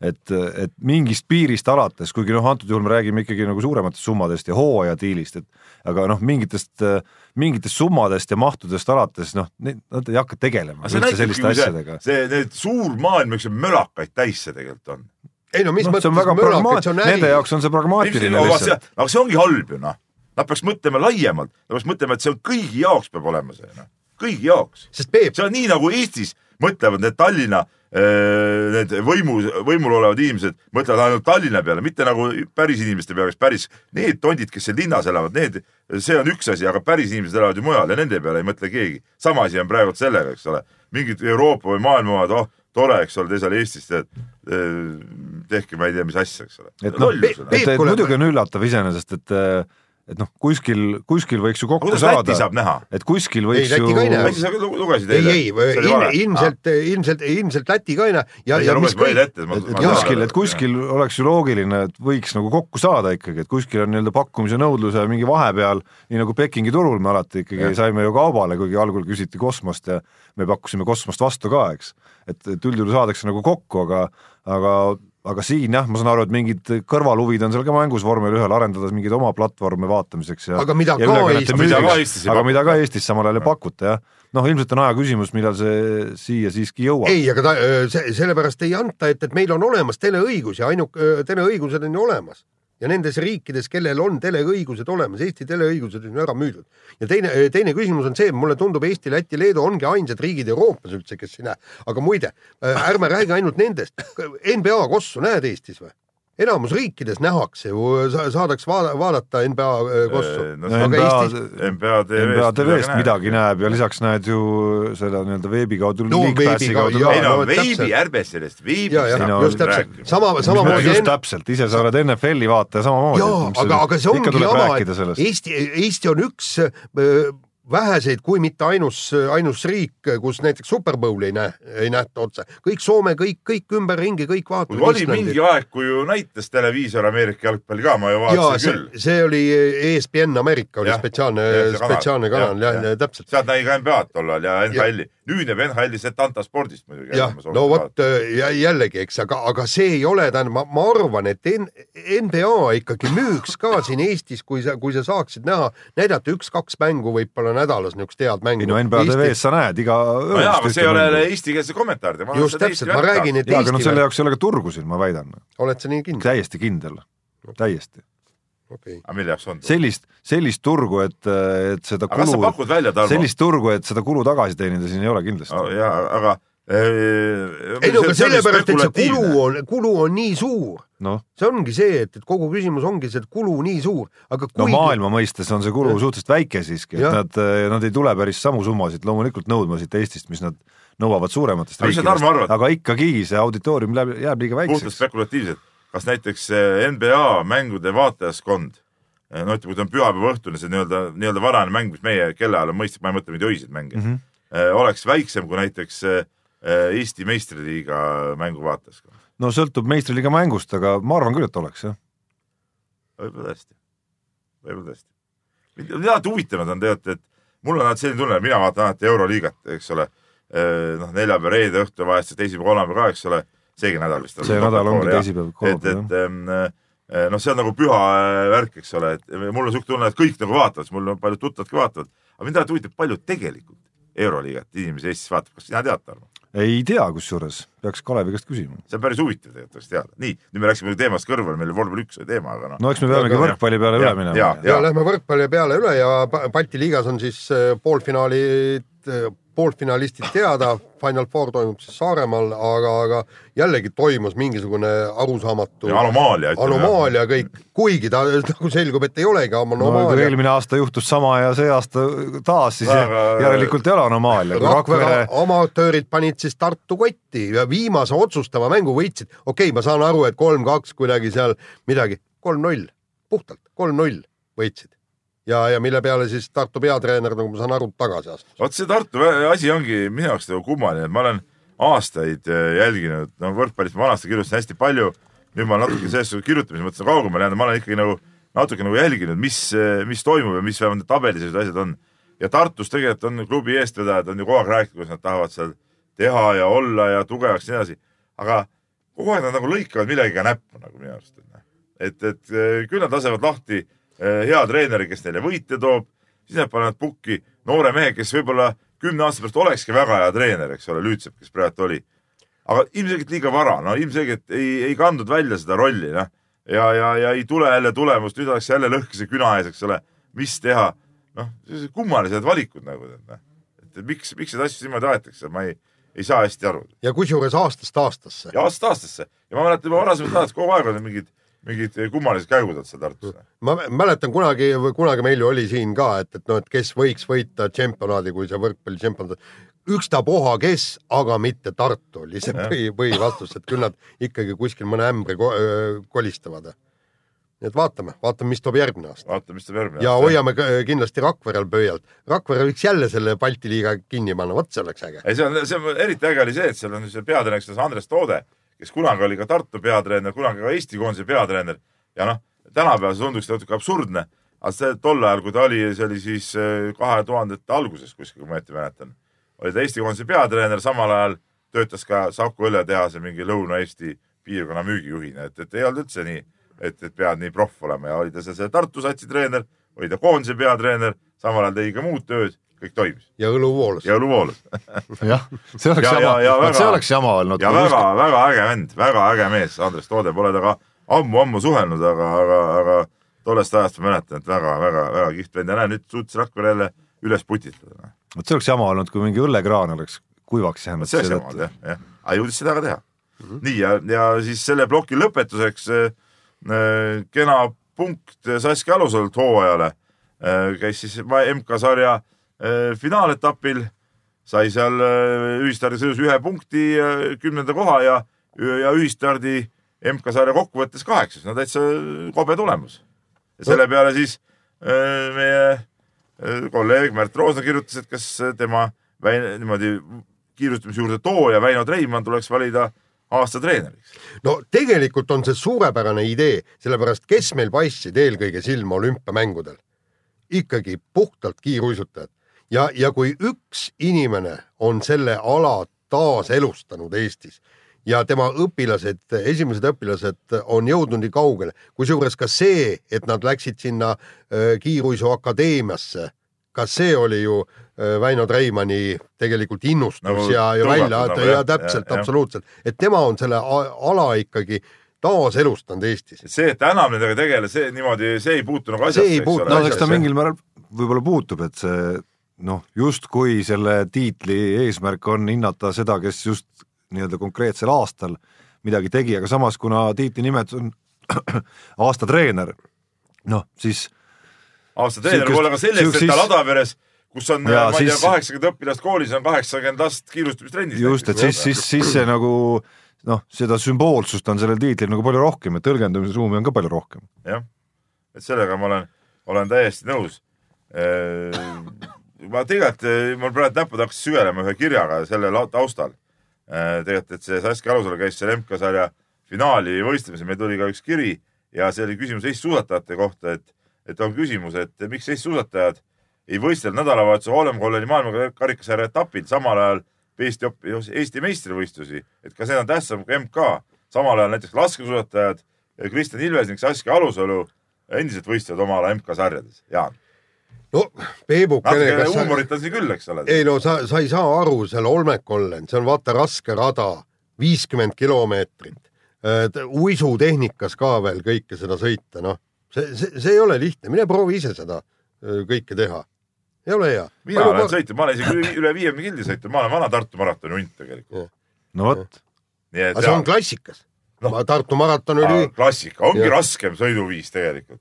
et, et mingist piirist alates, kuigi noh, antud juhul me räägime ikkagi nagu suurematest summadest ja hooajadiilist, et aga noh, mingitest, mingitest summadest ja mahtudest alates noh, nad ei hakka tegelema üldse selliste asjadega. see, need suur maailm, üks mölakaid täis see tegelikult on ei no mis no, mõttes mölakat, see on äri. Nende jaoks on see pragmaatiline no, lihtsalt. aga see ongi halb ju noh. Nad peaks mõtlema laiemalt, nad peaks mõtlema, et see on kõigi jaoks peab olema see noh, kõigi jaoks. Peep... see on nii nagu Eestis mõtlevad need Tallinna need võimu, võimul olevad inimesed mõtlevad ainult Tallinna peale, mitte nagu päris inimeste peale, kes päris, need tondid, kes seal linnas elavad, need, see on üks asi, aga päris inimesed elavad ju mujal ja nende peale ei mõtle keegi. sama asi on praegu sellega, eks ole, mingid Euroopa või maailma omad, oh, tore, eks ole, te seal Eestis teed, tehke, ma ei tea, mis asja, eks ole. et noh, et, et muidugi on üllatav iseenesest, et et noh, kuskil, kuskil võiks ju kokku Kuidas saada. Läti saab näha? et kuskil võiks ei, ju. Läti sa lugesid eile? ei, ei, ilmselt, ilmselt, ilmselt Läti ka ei näe. ja, ja mis kõik. et kuskil, et kuskil oleks ju loogiline, et võiks nagu kokku saada ikkagi, et kuskil on nii-öelda pakkumise nõudluse mingi vahepeal, nii nagu Pekingi turul me alati ikkagi ja. saime ju kaubale, kuigi algul küsiti kosmost ja me pakkusime kosmost vastu ka, eks. et, et üldjuhul saadakse nagu kokku, aga, aga aga siin jah, ma saan aru, et mingid kõrvalhuvid on seal ka mängus vormel ühel, arendada mingeid oma platvorme vaatamiseks ja aga mida ja ka Eestis, mida ka Eestis aga mida ka Eestis samal ajal ei pakuta, jah. noh, ilmselt on aja küsimus, millal see siia siiski jõuab. ei, aga ta, see, sellepärast ei anta, et, et meil on olemas teleõigus ja ainuke, teleõigused on ju olemas ja nendes riikides, kellel on teleõigused olemas, Eesti teleõigused on ära müüdud. ja teine, teine küsimus on see, mulle tundub, Eesti, Läti, Leedu ongi ainsad riigid Euroopas üldse, kes ei näe. aga muide, ärme räägi ainult nendest. NBA kossu näed Eestis või? Enamus riikides nähakse ju, saadaks vaada, vaadata NBA äh, kossu. No,. NBA, Eestis... NBA TV-st, NBA TV-st midagi näeb. ja lisaks näed ju selle nii-öelda veebi kaudu no,, ei no veebi, ärme sellest veebist just täpselt, sama, samamoodi. just täpselt, ise sa oled NFL-i vaataja samamoodi. jaa, aga, aga see ongi jama, et Eesti, Eesti on üks äh, väheseid, kui mitte ainus, ainus riik, kus näiteks Superbowli ei näe, ei nähta otse. kõik Soome, kõik, kõik ümberringi, kõik vaatavad. oli mingi aeg, kui ju näitas televiisor Ameerika jalgpalli ka, ma ju vaatasin küll. see oli ESPN Ameerika oli ja, spetsiaalne, spetsiaalne kanal, jah ja, ja, täpselt. sealt nägi ka NBA-d tollal ja NHL-i. nüüd jääb NHL-i Setanta spordist muidugi. jah, no vot jällegi, eks, aga, aga see ei ole, tähendab, ma, ma arvan, et NBA ikkagi müüks ka siin Eestis, kui sa, kui sa saaksid näha, näidata üks-kaks mängu võib-olla nädalas niisugust head mängu. ei no NBA TV-s sa näed iga no. jaa, aga see ei ole eestikeelse kommentaaride. just täpselt, ma räägin, et jaa, aga noh, selle jaoks ei ole ka turgu siin, ma väidan. oled sa nii kindel? täiesti kindel, täiesti okay.. aga mille jaoks on? sellist, sellist turgu, et, et seda aga kulu, sellist turgu, et seda kulu tagasi teenida, siin ei ole kindlasti oh,. jaa, aga ei no aga sellepärast, et see kulu on, kulu on nii suur. No.. see ongi see, et, et kogu küsimus ongi see kulu nii suur, aga kui... no maailma mõistes on see kulu suhteliselt väike siiski, et ja. nad, nad ei tule päris samu summasid loomulikult nõudma siit Eestist, mis nad nõuavad suurematest riikidest, aga ikkagi see auditoorium läheb, jääb liiga väikseks. puhtalt spekulatiivselt, kas näiteks NBA mängude vaatajaskond no ütleme, kui ta on pühapäeva õhtune, see nii-öelda, nii-öelda varajane mäng, mis meie kellaajal on mõistlik, ma ei mõtle mingeid öiseid mänge mm, -hmm. oleks väiksem kui näiteks äh, Eesti meistriliiga mängu vaatas. no sõltub meistriliiga mängust, aga ma arvan küll, et oleks jah. võib-olla tõesti, võib-olla tõesti. mind alati huvitanud on tegelikult, et mul on alati selline tunne, mina vaatan alati Euroliigat, eks ole. noh, neljapäev, reede õhtu vahest, teisipäev, kolmapäev ka, eks ole, seegi nädal vist. see nädal ongi teisipäev, et, kolmapäev et ähm, äh, noh, see on nagu püha äh, värk, eks ole, et mul on siuke tunne, et kõik nagu vaatavad, mul on paljud tuttavad ka vaatavad, aga mind alati huvitab, palju tegelikult Euroliigat inimesi Eestis vaatab, kas sina tead, Tarmo? Ei tea, kusjuures peaks Kalevi käest küsima. see on päris huvitav tegelikult, oleks teada. nii, nüüd me läksime teemast kõrvale, meil vormel üks oli teema, aga noh. no eks me peamegi Aga- võrkpalli peale Ja- üle minema ja-. ja lähme võrkpalli peale üle ja Balti liigas on siis äh, poolfinaalid, poolfinalistid teada, Final Four toimub siis Saaremaal, aga, aga jällegi toimus mingisugune arusaamatu anomaalia. anomaalia kõik, kuigi ta nagu selgub, et ei olegi no anomaalia. eelmine aasta juhtus sama ja see aasta taas, siis Väga- järelikult ei ole anomaalia. Rakvere, amatöörid panid siis Tartu kotti ja viimase otsustava mängu võitsid. okei okay,, ma saan aru, et kolm-kaks kuidagi seal midagi, kolm-null, puhtalt kolm-null võitsid. ja, ja mille peale siis Tartu peatreener, nagu ma saan aru, tagasi astus. vot see Tartu asi ongi minu jaoks nagu kummaline, et ma olen aastaid äh, jälginud, no võrkpallist ma vanasti kirjutasin hästi palju, nüüd ma natuke selles suhtes kirjutamise mõttes kaugemale jäänud, ma olen ikkagi nagu natuke nagu jälginud, mis, mis toimub ja mis vähemalt need tabelised asjad on. ja Tartus tegelikult on klubi eestvedajad on ju kogu aeg rääkinud, kuidas nad tahavad seal teha ja olla ja tugevaks ja nii edasi, aga kogu aeg nad nagu lõikavad millegagi näppu nagu minu arust. et, et eh, küll nad lasevad lahti eh, hea treeneri, kes neile võite toob, siis nad panevad pukki noore mehe, kes võib-olla kümne aasta pärast olekski väga hea treener, eks ole, Lüütsepp, kes praegu oli. aga ilmselgelt liiga vara, no ilmselgelt ei, ei kandnud välja seda rolli, noh. ja, ja, ja ei tule jälle tulemust, nüüd oleks jälle lõhkise küna ees, eks ole, mis teha. noh, kummalised valikud nagu noh. et miks, miks neid asju niimoodi aetakse, ma ei, ei saa hästi aru. ja kusjuures aastast aastasse. ja aastast aastasse ja ma mäletan juba varasemalt ajast kogu aeg on mingid, mingid kummalised käigud seal Tartus. ma mäletan kunagi, kunagi meil ju oli siin ka, et, et noh, et kes võiks võita tšempionaadi, kui see võrkpalli tšempionat, ükstapuha kes, aga mitte Tartu oli see põhi, põhivastus, et küll nad ikkagi kuskil mõne ämbri kolistavad. Nii et vaatame, vaatame, mis toob järgmine aasta. vaata, mis tuleb järgmine ja. hoiame ka- kindlasti Rakverel pöialt. Rakvere võiks jälle selle Balti liiga kinni panna, vot see oleks äge. ei, see on, see on eriti äge oli see, et seal on see peatreeneriks on see Andres Toode, kes kunagi oli ka Tartu peatreener, kunagi ka Eesti koondise peatreener ja noh, tänapäeval see tunduks natuke absurdne, aga see tol ajal, kui ta oli, see oli siis äh, kahe tuhandete alguses kuskil, kui ma õieti mäletan, oli ta Eesti koondise peatreener, samal ajal töötas ka Saku õlletehase mingi Lõuna-Eesti piirkonna müügijuhina, et, et ei olnud üldse nii, et, et pead nii proff olema ja oli ta seal see Tartu satsi treener, oli ta koondise peatreener, samal ajal tegi ka muud tööd, kõik toimis ja õluvoolus. ja õluvoolus jah, see oleks Ja- jama ja- ja, see väga- oleks jama olnud. ja väga-väga äge vend, väga äge mees, Andres Toode pole temaga ammu-ammu suhelnud, aga, aga, aga tollest ajast ma mäletan, et väga-väga-väga kihvt vend ja näe, nüüd suutis Rakvere jälle üles putitada. vot see oleks jama olnud, kui mingi õllekraan oleks kuivaks jäänud. see oleks jama olnud jah, jah, aga jõudis seda ka teha mm. -hmm. nii ja, ja siis selle ploki lõpetuseks äh, kena punkt Saskia Alusaalt hooajale. Äh,, käis siis MK-sarja äh, finaaletapil, sai seal äh, ühistardi sõidus ühe punkti, kümnenda koha ja, ja ühistardi MK-sarja kokkuvõttes kaheksas, no täitsa kobe tulemus. ja selle peale siis äh, meie äh, kolleeg Märt Roosna kirjutas, et kas tema väi- niimoodi kiirustamise juurde tooja Väino Treimann tuleks valida aasta treeneriks. no tegelikult on see suurepärane idee, sellepärast kes meil paistsid eelkõige silma olümpiamängudel? ikkagi puhtalt kiiruisutajad ja, ja kui üks inimene on selle ala taaselustanud Eestis ja tema õpilased, esimesed õpilased on jõudnud nii kaugele, kusjuures ka see, et nad läksid sinna äh, kiiruisuakadeemiasse, ka see oli ju äh, Väino Treimanni tegelikult innustus Nagu ja, ja välja nagu, ja täpselt, absoluutselt, et tema on selle ala ikkagi taaselustanud Eestis. see, et ta enam nendega ei tegele, see niimoodi, see ei puutu nagu See asjasse, no eks ta mingil määral võib-olla puutub, et see noh, justkui selle tiitli eesmärk on hinnata seda, kes just nii-öelda konkreetsel aastal midagi tegi, aga samas kuna tiitli nimetus on aasta treener, noh siis aasta treener võib olla ka sellest, et ta Ladaveres, kus on, ma ei tea, kaheksakümmend õpilast koolis on kaheksakümmend last kiirustamistrennis. just, et siis, siis, siis see nagu noh, seda sümboolsust on sellel tiitlil nagu palju rohkem ja tõlgendamisruumi on ka palju rohkem. jah, et sellega ma olen olen täiesti nõus. ma tegelikult, mul praegu näpud hakkasid sügelema ühe kirjaga selle taustal. tegelikult, et see Saskia Alusalu käis seal MK-sarja finaali võistlemisel, meil tuli ka üks kiri ja see oli küsimus Eesti suusatajate kohta, et, et on küsimus, et miks Eesti suusatajad ei võistelnud nädalavahetusel Holm-Kolleni maailmakarikasarja etapil samal ajal Eesti, Eesti meistrivõistlusi, et kas need on tähtsam kui MK. samal ajal näiteks laskesuusatajad Kristjan Ilves ning Saskia Alusalu endiselt võistlevad oma ala MK-sarjades. Jaan, no Peebukene, natukene huumorit on siin küll, eks ole. ei no sa, sa ei saa aru, seal Olmekollen, see on vaata raske rada, viiskümmend kilomeetrit. uisutehnikas ka veel kõike seda sõita, noh, see, see, see ei ole lihtne, mine proovi ise seda kõike teha. ei ole hea. mina olen sõitnud, ma olen isegi üle- viiekümne kildi sõitnud, ma olen vana Tartu maratoni hunt tegelikult. no vot, aga see on klassikas no.. Tartu maraton oli klassika, ongi Jah. raskem sõiduviis tegelikult.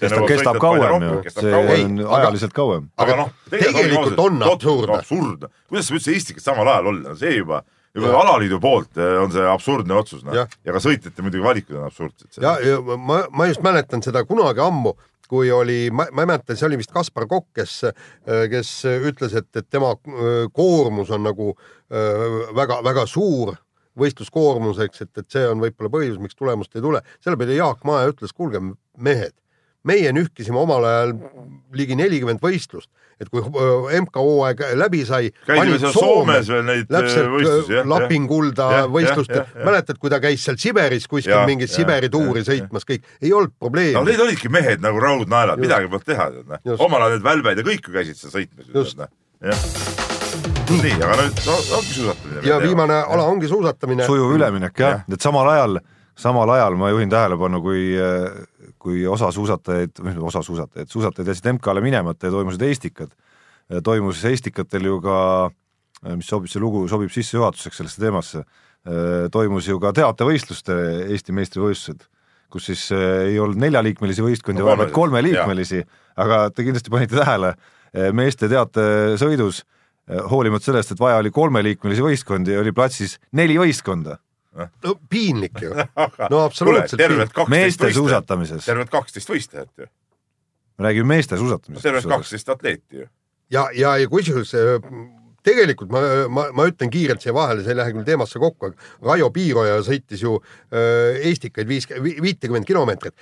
kestab, kestab kauem ju, see on aga- ajaliselt kauem. aga noh, tegelikult on absurdne. absurdne. kuidas saab üldse Eestikas samal ajal olla, see juba, juba alaliidu poolt eh, on see absurdne otsus, noh ja ka sõitjate muidugi valikud on absurdsed. ja, ja ma, ma just mäletan seda kunagi ammu, kui oli, ma ei mäleta, see oli vist Kaspar Kokk, kes, kes ütles, et, et tema öö, koormus on nagu väga-väga suur võistluskoormuseks, et, et see on võib-olla põhjus, miks tulemust ei tule. selle peale Jaak Maaja ütles, kuulge mehed, meie nühkisime omal ajal ligi nelikümmend võistlust, et kui öö, MK-hooaeg läbi sai. käisime seal Soomes veel neid eh, täpselt võistlusi, jah. Lapinkulda Jah, jah, võistlustel jah,, jah. mäletad, kui ta käis seal Siberis kuskil Jah, mingit jah, Siberi tuuri jah, sõitmas, kõik, ei olnud no probleemi need. olidki mehed nagu raudnaelad, midagi polnud teha, tead noh. Omal ajal need välbed ja kõik ju käisid seal sõitmas. Just. jah. nii, aga nüüd no, ongi suusatamine. ja viimane ala ongi suusatamine. sujuv üleminek jah Jah., et samal ajal, samal ajal ma juhin tähelepanu, kui, kui osa suusatajaid, või osa suusatajaid, suusatajad jätsid MK-le minemata ja toimusid Eestikad. toimus Eestikatel ju ka, mis sobib, see lugu sobib sissejuhatuseks sellesse teemasse, toimus ju ka teatevõistluste Eesti meistrivõistlused, kus siis eh, ei olnud neljaliikmelisi võistkondi, No vaid kolmeliikmelisi, aga te kindlasti panite tähele, meeste teatesõidus hoolimata sellest, et vaja oli kolmeliikmelisi võistkondi, oli platsis neli võistkonda no piinlik ju. no absoluutselt kaksteist meeste suusatamises, tervelt kaksteist võistlejat ju, me räägime meeste suusatamisest. tervelt kaksteist atleeti ju. ja, ja, ja kusjuures äh, tegelikult ma, ma, ma ütlen kiirelt siia vahele, see ei lähe küll teemasse kokku, aga Raio Piiroja sõitis ju äh, Eestikaid viis, viitekümmet kilomeetrit.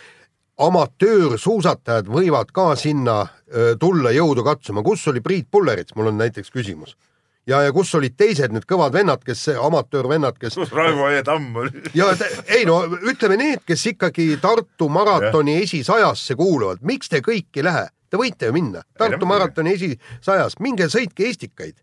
amatöörsuusatajad võivad ka sinna äh, tulla jõudu katsuma, kus oli Priit Pullerits, mul on näiteks küsimus. ja, ja kus olid teised need kõvad vennad, kes, amatöörvennad, kes Raivo E Tamm oli? ja ei no ütleme need, kes ikkagi Tartu maratoni esisajasse kuuluvad, miks te kõik ei lähe? Te võite ju minna Tartu muidugi. maratoni esisajas, minge sõitke Eestikaid.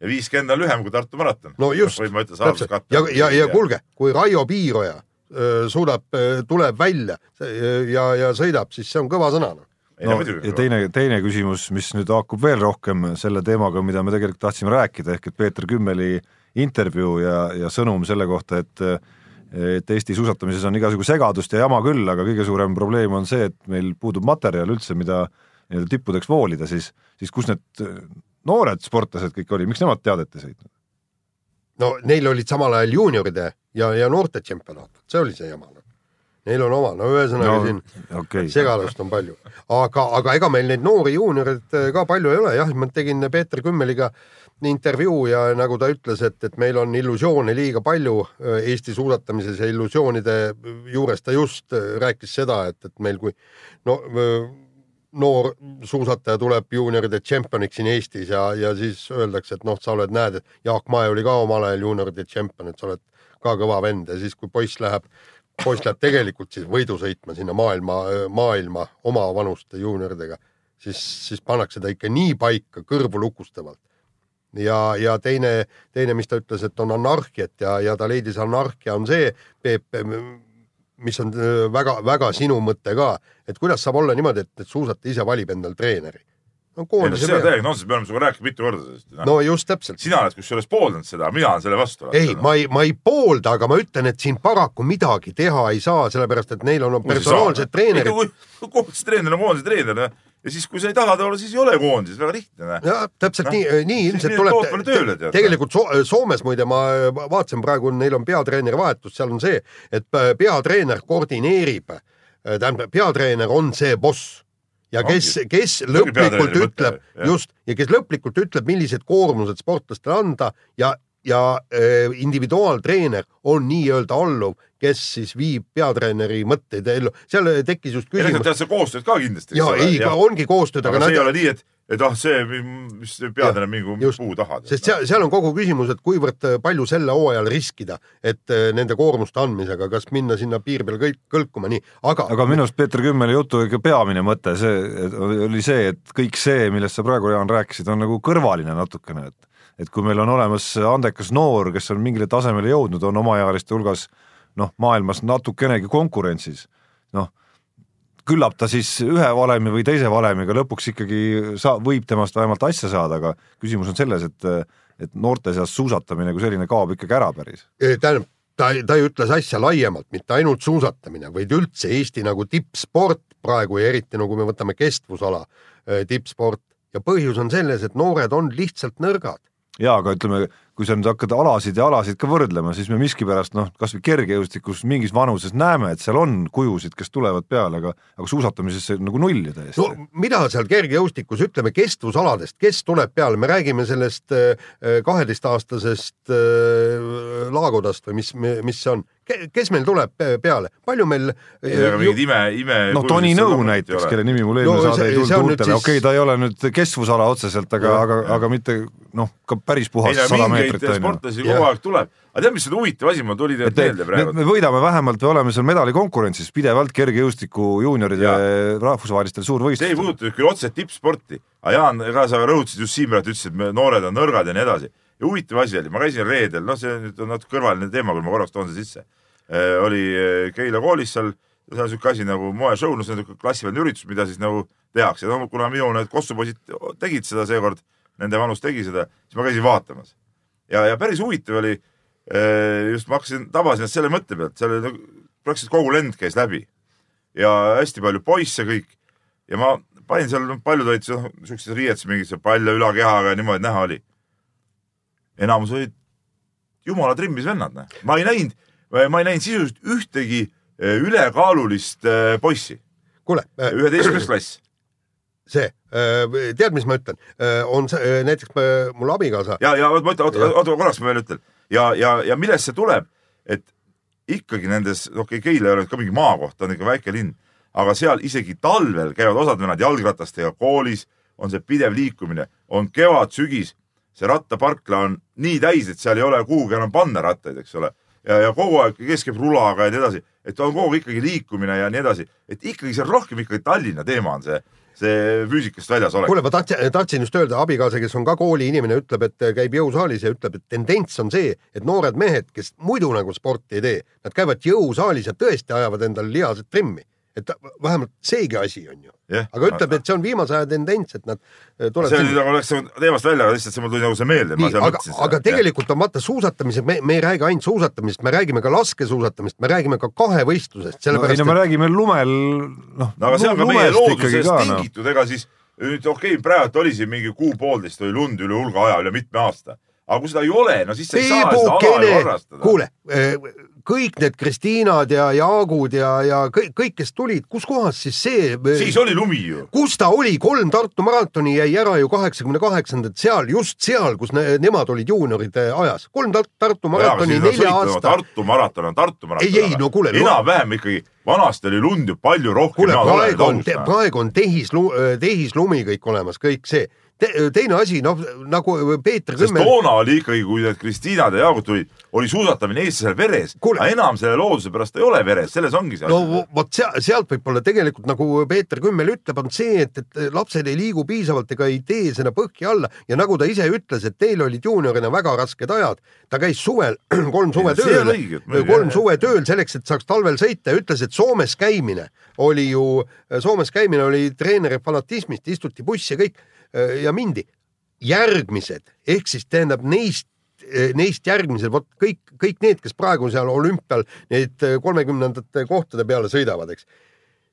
ja viiskümmend on lühem kui Tartu maraton. no just, täpselt ja, ja, ja kuulge, kui Raio Piiroja öö, suudab, tuleb välja see- ja, ja sõidab, siis see on kõva sõna noh. No ja teine, teine küsimus, mis nüüd haakub veel rohkem selle teemaga, mida me tegelikult tahtsime rääkida, ehk et Peeter Kümmeli intervjuu ja, ja sõnum selle kohta, et et Eesti suusatamises on igasugu segadust ja jama küll, aga kõige suurem probleem on see, et meil puudub materjal üldse, mida nii-öelda tippudeks voolida, siis, siis kus need noored sportlased kõik olid, miks nemad teadet ei sõitnud? no neil olid samal ajal juunioride ja, ja noorte tšempionaat, see oli see jama noh. Neil on oma, no ühesõnaga no, siin okay., segadust on palju, aga, aga ega meil neid noori juunioreid äh, ka palju ei ole, jah, ma tegin Peeter Kümmeliga intervjuu ja nagu ta ütles, et, et meil on illusioone liiga palju äh, Eesti suusatamises ja illusioonide juures ta just äh, rääkis seda, et, et meil kui no noor suusataja tuleb juunioride tšempioniks siin Eestis ja, ja siis öeldakse, et noh, sa oled, näed, Jaak Mae oli ka omal ajal juunioride tšempion, et sa oled ka kõva vend ja siis, kui poiss läheb poiss läheb tegelikult siis võidu sõitma sinna maailma, maailma oma vanuste juunioridega, siis, siis pannakse ta ikka nii paika kõrvulukustavalt. ja, ja teine, teine, mis ta ütles, et on anarhiat ja, ja ta leidis anarhia on see, Peep, mis on väga-väga sinu mõte ka, et kuidas saab olla niimoodi, et, et suusataja ise valib endale treeneri. No no koondise täiega nonsenss, me oleme sinuga rääkinud mitu korda sellest. no just täpselt. sina oled kusjuures pooldanud seda, mina olen selle vastu. ei, ma ei, ma ei poolda, aga ma ütlen, et siin paraku midagi teha ei saa, sellepärast et neil on personaalsed treenerid. koondise treener on koondise treener noh. ja siis, kui sa ei taha ta olla, siis ei ole koondises, väga lihtne. noh. jah, täpselt Noh, nii, nii siis ilmselt nii tootmine tööle, tuleb tead.. tegelikult so Soomes muide ma vaatasin praegu, neil on peatreeneri vahetus, seal on see, et peatreener koordineerib, tähendab, peatreener on see boss ja kes, kes lõplikult ütleb just ja kes lõplikult ütleb, millised koormused sportlastele anda ja, ja äh, individuaaltreener on nii-öelda alluv, kes siis viib peatreeneri mõtteid ellu, seal tekkis just küsimus. tehakse koostööd ka kindlasti. ja ei, ongi koostööd, aga aga see ei ole nad, nii, et, et ah, see, mis peatreener mingu just. puu taha. sest seal, seal on kogu küsimus, et kuivõrd äh, palju sel hooajal riskida, et äh, nende koormuste andmisega, kas minna sinna piiri peal kõik kõlkuma, nii, aga, aga minu arust Peeter Kümmeli jutu ikka peamine mõte see oli see, et kõik see, millest sa praegu, Jaan, rääkisid, on nagu kõrvaline natukene, et et kui meil on olemas andekas noor, kes on mingile tasemele jõudnud, on omaealiste hulgas noh, maailmas natukenegi konkurentsis, noh küllap ta siis ühe valemi või teise valemiga lõpuks ikkagi sa-, võib temast vähemalt asja saada, aga küsimus on selles, et et noorte seas suusatamine kui selline kaob ikkagi ära päris. Tähendab, ta, ta ei ütle asja laiemalt, mitte ainult suusatamine, vaid üldse Eesti nagu tippsport praegu ja eriti nagu me võtame kestvusala eh, tippsport ja põhjus on selles, et noored on lihtsalt nõrgad. jaa, aga ütleme, kui sa nüüd hakkad alasid ja alasid ka võrdlema, siis me miskipärast noh, kas või kergejõustikus mingis vanuses näeme, et seal on kujusid, kes tulevad peale, aga aga suusatamises see nagu null ju täiesti. No mida seal kergejõustikus, ütleme kestvusaladest, kes tuleb peale, me räägime sellest eh, kaheteistaastasest äh, Laagodast või mis, mis see on, kes meil tuleb pe- peale, palju meil aga mingid ime, ime. noh, Toni Nõu näiteks, kelle nimi mul eelmine No saade ei tulnud nüüd siis- okei okay,, ta ei ole nüüd kestvusala otseselt, aga, aga, aga mitte noh, ka päris ei puhas no sada meetrit sportlasi kogu aeg tuleb, aga tead, mis on huvitav asi, mul tuli tegelikult meelde me, praegu. me võidame vähemalt, me oleme seal medalikonkurentsis pidevalt kergejõustiku juunioride rahvusvahelistel see ei suurvõistlustel. puuduta nüüd küll otseselt tippsporti, aga Jaan, ka sa rõhutasid just siin praegu, ütlesid, et me noored on nõrgad ja nii edasi. ja huvitav asi oli, ma käisin reedel, noh, see nüüd on natuke kõrvaline teema, küll ma korraks toon selle sisse. Oli eh, Keila koolis seal, seal on siuke asi nagu moeshow, no see on niisugune klassiväline üritus, mida siis nagu tehakse, no kuna minu need kossupoisid tegid seda seekord, nende vanus tegi seda, siis ma käisin vaatamas. ja, ja päris huvitav oli, just ma hakkasin, tabasin ennast selle mõtte pealt, seal oli nagu praktiliselt kogu lend käis läbi ja hästi palju poisse kõik ja ma panin seal, paljud olid seal siukses riietes mingisse palja ülakehaga ja niimoodi näha oli. enamus olid jumala trimmis vennad, noh. ma ei näinud, ma ei näinud sisuliselt ühtegi eh, ülekaalulist eh, poissi, kuule, üheteistkümnes klass. see, tead, mis ma ütlen, on see näiteks mul abikaasa, ja, ja oota, oota, oota, oota korraks ma veel ütlen. Ja, ja, ja millest see tuleb, et ikkagi nendes, okei okay,, Keila ei ole ka mingi maakoht, ta on ikka väike linn, aga seal isegi talvel käivad osad vennad jalgratastega koolis, on see pidev liikumine, on kevad-sügis, see rattaparkla on nii täis, et seal ei ole kuhugi enam panna rattaid, eks ole. ja, ja kogu aeg kes käib rulaga ja nii edasi, et on kogu aeg ikkagi liikumine ja nii edasi, et ikkagi see on rohkem ikkagi Tallinna teema on see, see füüsikast väljas olek. kuule, ma tahtsin, tahtsin just öelda, abikaasa, kes on ka kooliinimene, ütleb, et käib jõusaalis ja ütleb, et tendents on see, et noored mehed, kes muidu nagu sporti ei tee, nad käivad jõusaalis ja tõesti ajavad endale lihased trimmi. Et vähemalt seegi asi on ju. Jah. aga ütleb, et see on viimase aja tendents, et nad see tulevad oli nagu läks nagu teemast välja, aga lihtsalt see mul tuli nagu see meelde. aga, aga tegelikult on vaata suusatamised, me, me ei räägi ainult suusatamisest, me räägime ka laskesuusatamist, me räägime ka kahevõistlusest, no, ei sellepärast no me räägime lumel, noh no aga see on ka meie loodusest noh. tingitud, ega siis nüüd okei okay,, praegu oli siin mingi kuu-poolteist oli lund üle hulga aja, üle mitme aasta. Aga kui seda ei ole, no siis sa ei saa seda ala ju harrastada. kuule, kõik need Kristiinad ja Jaagud ja, ja kõik, kõik, kes tulid, kus kohas siis see, siis oli lumi ju. kus ta oli, kolm Tartu maratoni jäi ära ju kaheksakümne kaheksandat seal, just seal, kus ne, nemad olid juunioride ajas, kolm Tar Tartu maratoni nelja aasta. Tartu maraton on Tartu maraton. Ei, ei, no kuule, enam-vähem ikkagi, vanasti oli lund ju palju rohkem. kuule, praegu on, praegu on tehislu-, tehislumi kõik olemas, kõik see Te,. teine asi, noh nagu Peeter sest Kümmel, toona oli ikkagi, kui need Kristiinad ja Jaagud tulid, oli suusatamine Eestis seal veres, aga enam selle looduse pärast ei ole veres, selles ongi see no asi. vot seal, sealt võib-olla tegelikult nagu Peeter Kümmel ütleb, on see, et, et lapsed ei liigu piisavalt ega ei tee seda põhja alla. Ja nagu ta ise ütles, et teil olid juuniorina väga rasked ajad, ta käis suvel kolm suve tööl. kolm suve tööl selleks, et saaks talvel sõita. Ja ütles, et Soomes käimine oli ju, Soomes käimine oli treeneri fanatismist, istuti bussi ja kõik ja mindi. järgmised ehk siis tähendab neist neist järgmised, vot kõik, kõik need, kes praegu seal olümpial neid kolmekümnendate kohtade peale sõidavad, eks.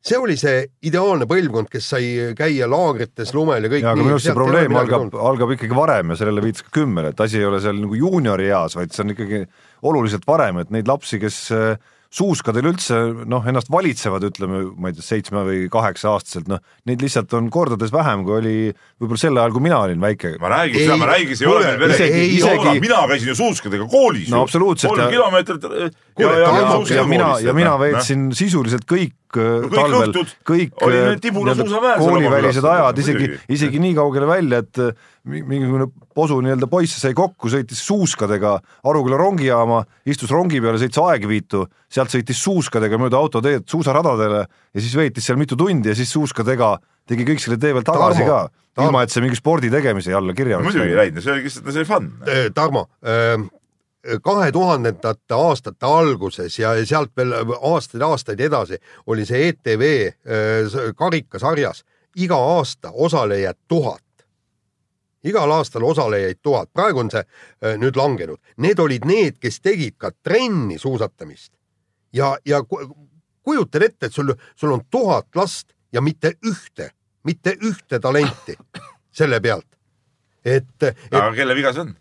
see oli see ideaalne põlvkond, kes sai käia laagrites lumel ja kõik. ja aga minu arust see probleem algab, algab ikkagi varem ja sellele viitas ka Kümmel, et asi ei ole seal nagu juuniori eas, vaid see on ikkagi oluliselt varem, et neid lapsi, kes äh, suuskadel üldse noh, ennast valitsevad, ütleme, ma ei tea, seitsme või kaheksa aastaselt, noh, neid lihtsalt on kordades vähem, kui oli võib-olla sel ajal, kui mina olin väike. ma räägin, Ei, seda ma räägin, see ei ole meil vene isegi- isegi- mina käisin ju suuskadega koolis No ju. absoluutselt, kolm ja- kilomeetrit äh, ja, ja, ja, suuskadega ja mina ja mina noh. veetsin sisuliselt kõik äh, kõik talvel kõik äh, koolivälised ajad isegi isegi nii kaugele välja, et äh, mingisugune posu nii-öelda poiss sai kokku, sõitis suuskadega Aruküla rongijaama, istus rongi peale, sõitis Aegviitu, sealt sõitis suuskadega mööda autoteed suusaradadele ja siis veetis seal mitu tundi ja siis suuskadega tegi kõik selle tee peal tagasi Tarmo, ka, ilma et see mingi spordi tegemise alla kirja muidugi ei läinud, see oli lihtsalt, see oli fun. Tarmo, kahe tuhandendate aastate alguses ja sealt veel aastaid-aastaid edasi oli see ETV karikasarjas iga aasta osalejaid tuhat. Igal aastal osalejaid tuhat, praegu on see äh, nüüd langenud. Need olid need, kes tegid ka trenni suusatamist ja, ja ku- kujutad ette, et sul, sul on tuhat last ja mitte ühte, mitte ühte talenti selle pealt. et, et aga kelle viga see on?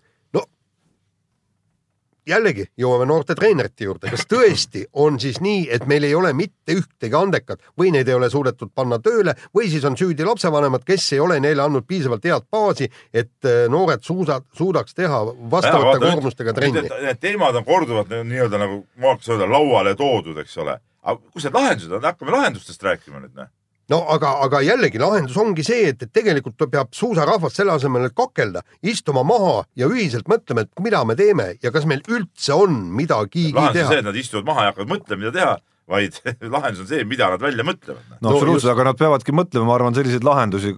Jällegi jõuame noorte treenerite juurde, kas tõesti on siis nii, et meil ei ole mitte ühtegi andekat või neid ei ole suudetud panna tööle või siis on süüdi lapsevanemad, kes ei ole neile andnud piisavalt head baasi, et äh, noored suusa, suudaks teha vastavate koormustega trenni Need, teemad on korduvalt nii- nii-öelda nagu ma hakkas öelda lauale toodud, eks ole. aga kus need lahendused on, hakkame lahendustest rääkima nüüd, noh. No aga, aga jällegi lahendus ongi see, et, et tegelikult peab suusarahvas selle asemel, et kakelda, istuma maha ja ühiselt mõtlema, et mida me teeme ja kas meil üldse on midagigi lahendus on teha see, et nad istuvad maha ja hakkavad mõtlema, mida teha, vaid lahendus on see, mida nad välja mõtlevad. no No absoluutselt just., aga nad peavadki mõtlema, ma arvan, selliseid lahendusi,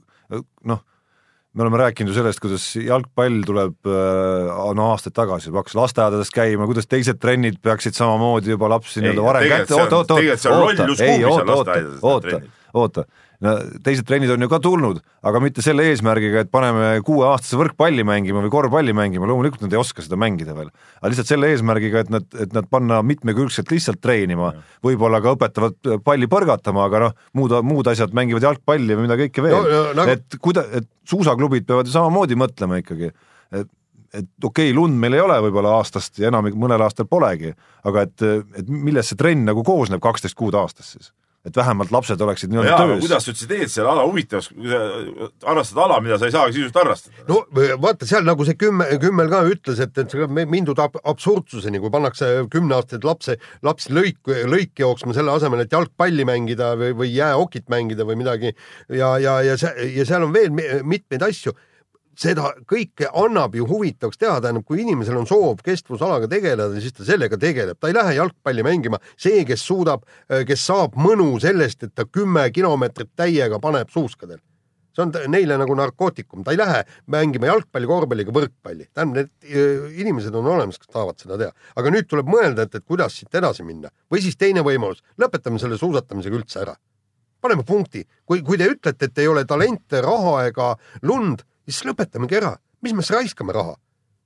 noh, me oleme rääkinud ju sellest, kuidas jalgpall tuleb äh, no aastaid tagasi, hakkas lasteaedades käima, kuidas teised trennid peaksid samamoodi juba lapsi nii-öelda varem kätte, oota, oota, oota, lollus ei oota, oota oota oota, no teised trennid on ju ka tulnud, aga mitte selle eesmärgiga, et paneme kuueaastase võrkpalli mängima või korvpalli mängima, loomulikult nad ei oska seda mängida veel, aga lihtsalt selle eesmärgiga, et nad, et nad panna mitmekülgselt lihtsalt treenima, võib-olla ka õpetavad palli põrgatama, aga noh, muud, muud asjad mängivad jalgpalli või mida kõike veel. No, no, nagu- et kuida-, et suusaklubid peavad ju samamoodi mõtlema ikkagi, et et okei okay,, lund meil ei ole võib-olla aastast ja enamik mõnel aastal polegi, aga et, et millest see trenn nagu koosneb kaksteist kuud aastas siis? Et vähemalt lapsed oleksid nii-öelda töös. kuidas sa üldse teed selle ala huvitavaks, kui sa harrastad ala, mida sa ei saagi sisuliselt harrastada? no vaata seal nagu see kümme, kümmel ka ütles, et, et see on mindud ab- absurdsuseni, kui pannakse kümneaastaseid lapse, lapsi lõik, lõiki jooksma selle asemel, et jalgpalli mängida või, või jäähokit mängida või midagi ja, ja, ja see ja seal on veel mi- mitmeid asju seda kõike annab ju huvitavaks teha, tähendab, kui inimesel on soov kestvusalaga tegeleda, siis ta sellega tegeleb, ta ei lähe jalgpalli mängima. see, kes suudab, kes saab mõnu sellest, et ta kümme kilomeetrit täiega paneb suuskadel, see on neile nagu narkootikum, ta ei lähe mängima jalgpalli, korvpalli ega võrkpalli. tähendab, need öö, inimesed on olemas, kes tahavad seda teha, aga nüüd tuleb mõelda, et, et kuidas siit edasi minna. Või siis teine võimalus, lõpetame selle suusatamisega üldse ära. Paneme punkti, kui, kui te ütlete, et ei ole talente, raha ega lund, siis lõpetamegi ära, mis me siis raiskame raha,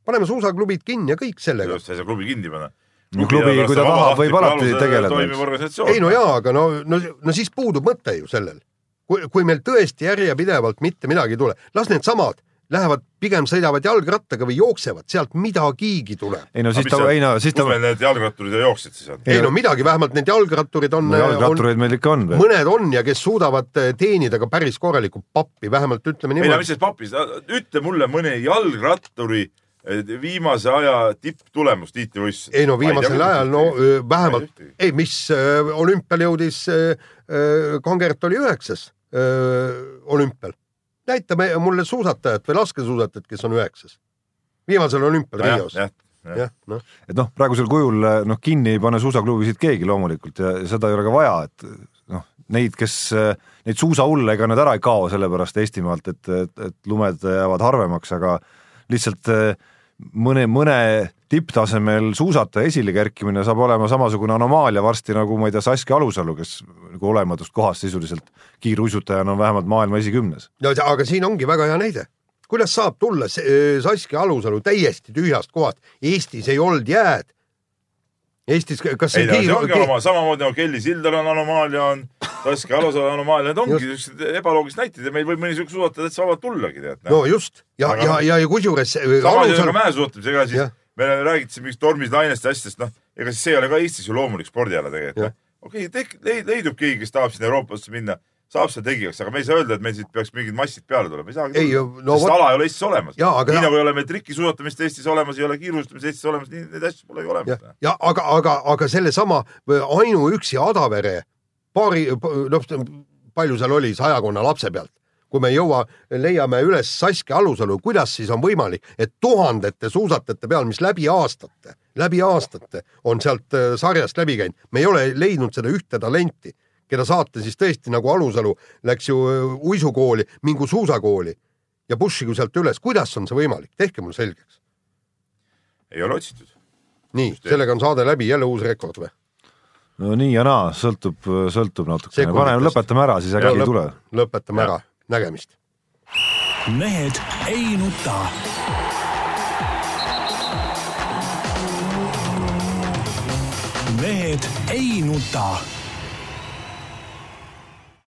paneme suusaklubid kinni ja kõik sellega. sa ei saa klubi kinni panna. No klubi, kui ta tahab, võib alati tegeleda, eks. organisatsioon. ei no jaa, aga no, no, no siis puudub mõte ju sellel. kui, kui meil tõesti järjepidevalt mitte midagi ei tule, las needsamad lähevad, pigem sõidavad jalgrattaga või jooksevad, sealt midagigi tuleb. ei no siis ta, ei no siis ta kus, meil need jalgratturid ja jooksjad siis on? ei no midagi, vähemalt need jalgratturid on, no on, jalgrattureid meil ikka on mõned on ja kes suudavad eh, teenida ka päris korralikku pappi, vähemalt ütleme ei no niimoodi mis. siis papis, ütle mulle mõne jalgratturi eh, viimase aja tipptulemus tiitlivõistlusel. ei no viimasel ajal, no vähemalt Ma ei mis olümpial jõudis, Kangert oli üheksas olümpial. Näita mulle suusatajat või laskesuusatajat, kes on üheksas. viimasel olümpial Rios. jah, jah. jah, noh, et noh, praegusel kujul noh, kinni ei pane suusaklubisid keegi loomulikult ja seda ei ole ka vaja, et noh, neid, kes neid suusahulle, ega nad ära ei kao sellepärast Eestimaalt, et, et, et lumed jäävad harvemaks, aga lihtsalt eh, mõne, mõne tipptasemel suusataja esile kerkimine saab olema samasugune anomaalia varsti nagu ma ei tea, Saskia Alusalu, kes nagu olematust kohast sisuliselt kiiruisutajana on vähemalt maailma esikümnes. no aga siin ongi väga hea näide. kuidas saab tulla Saskia Alusalu täiesti tühjast kohast, Eestis ei olnud jääd. Eestis, kas ei see see ongi oma, samamoodi nagu Kelly Sildaru on anomaalia, on Saskia Alusalu anomaalia, need ongi siuksed ebaloogilised näited ja meil võib mõni siuke suusataja täitsa vabalt tullagi, tead. no just ja ja, ja, ja kusjuures samamoodi Alusalu, mäesuusatamisega siis Jah. Me räägite siin mingist tormist, lainest ja asjadest, noh, ega siis see ei ole ka Eestis ju loomulik spordiala tegelikult. Jah. okei okay,, leidub keegi, kes tahab sinna Euroopasse minna, saab seda tegijaks, aga me ei saa öelda, et meil siit peaks mingid massid peale tulema, ei saagi no sest ala ei ole Eestis olemas. Nii nagu ei ole meil trikisuusatamist Eestis olemas, ei ole kiirustamist Eestis olemas, nii neid asju pole ju ja olemas., ja aga, aga, aga sellesama ainuüksi Adavere paari, noh, palju seal oli sajakonna lapse pealt, kui me ei jõua, leiame üles Saskia Alusalu, kuidas siis on võimalik, et tuhandete suusatajate peal, mis läbi aastate, läbi aastate on sealt äh, sarjast läbi käinud, me ei ole leidnud seda ühte talenti, keda saata siis tõesti nagu Alusalu läks ju äh, uisukooli, mingu suusakooli ja pussigu sealt üles, kuidas on see võimalik, tehke mulle selgeks. ei ole otsitud. nii, sellega on saade läbi, jälle uus rekord või? no nii ja naa, sõltub, sõltub natukene, paneme, lõpetame ära, siis äkki ei tule. lõpetame ära, nägemist. mehed ei nuta. mehed ei nuta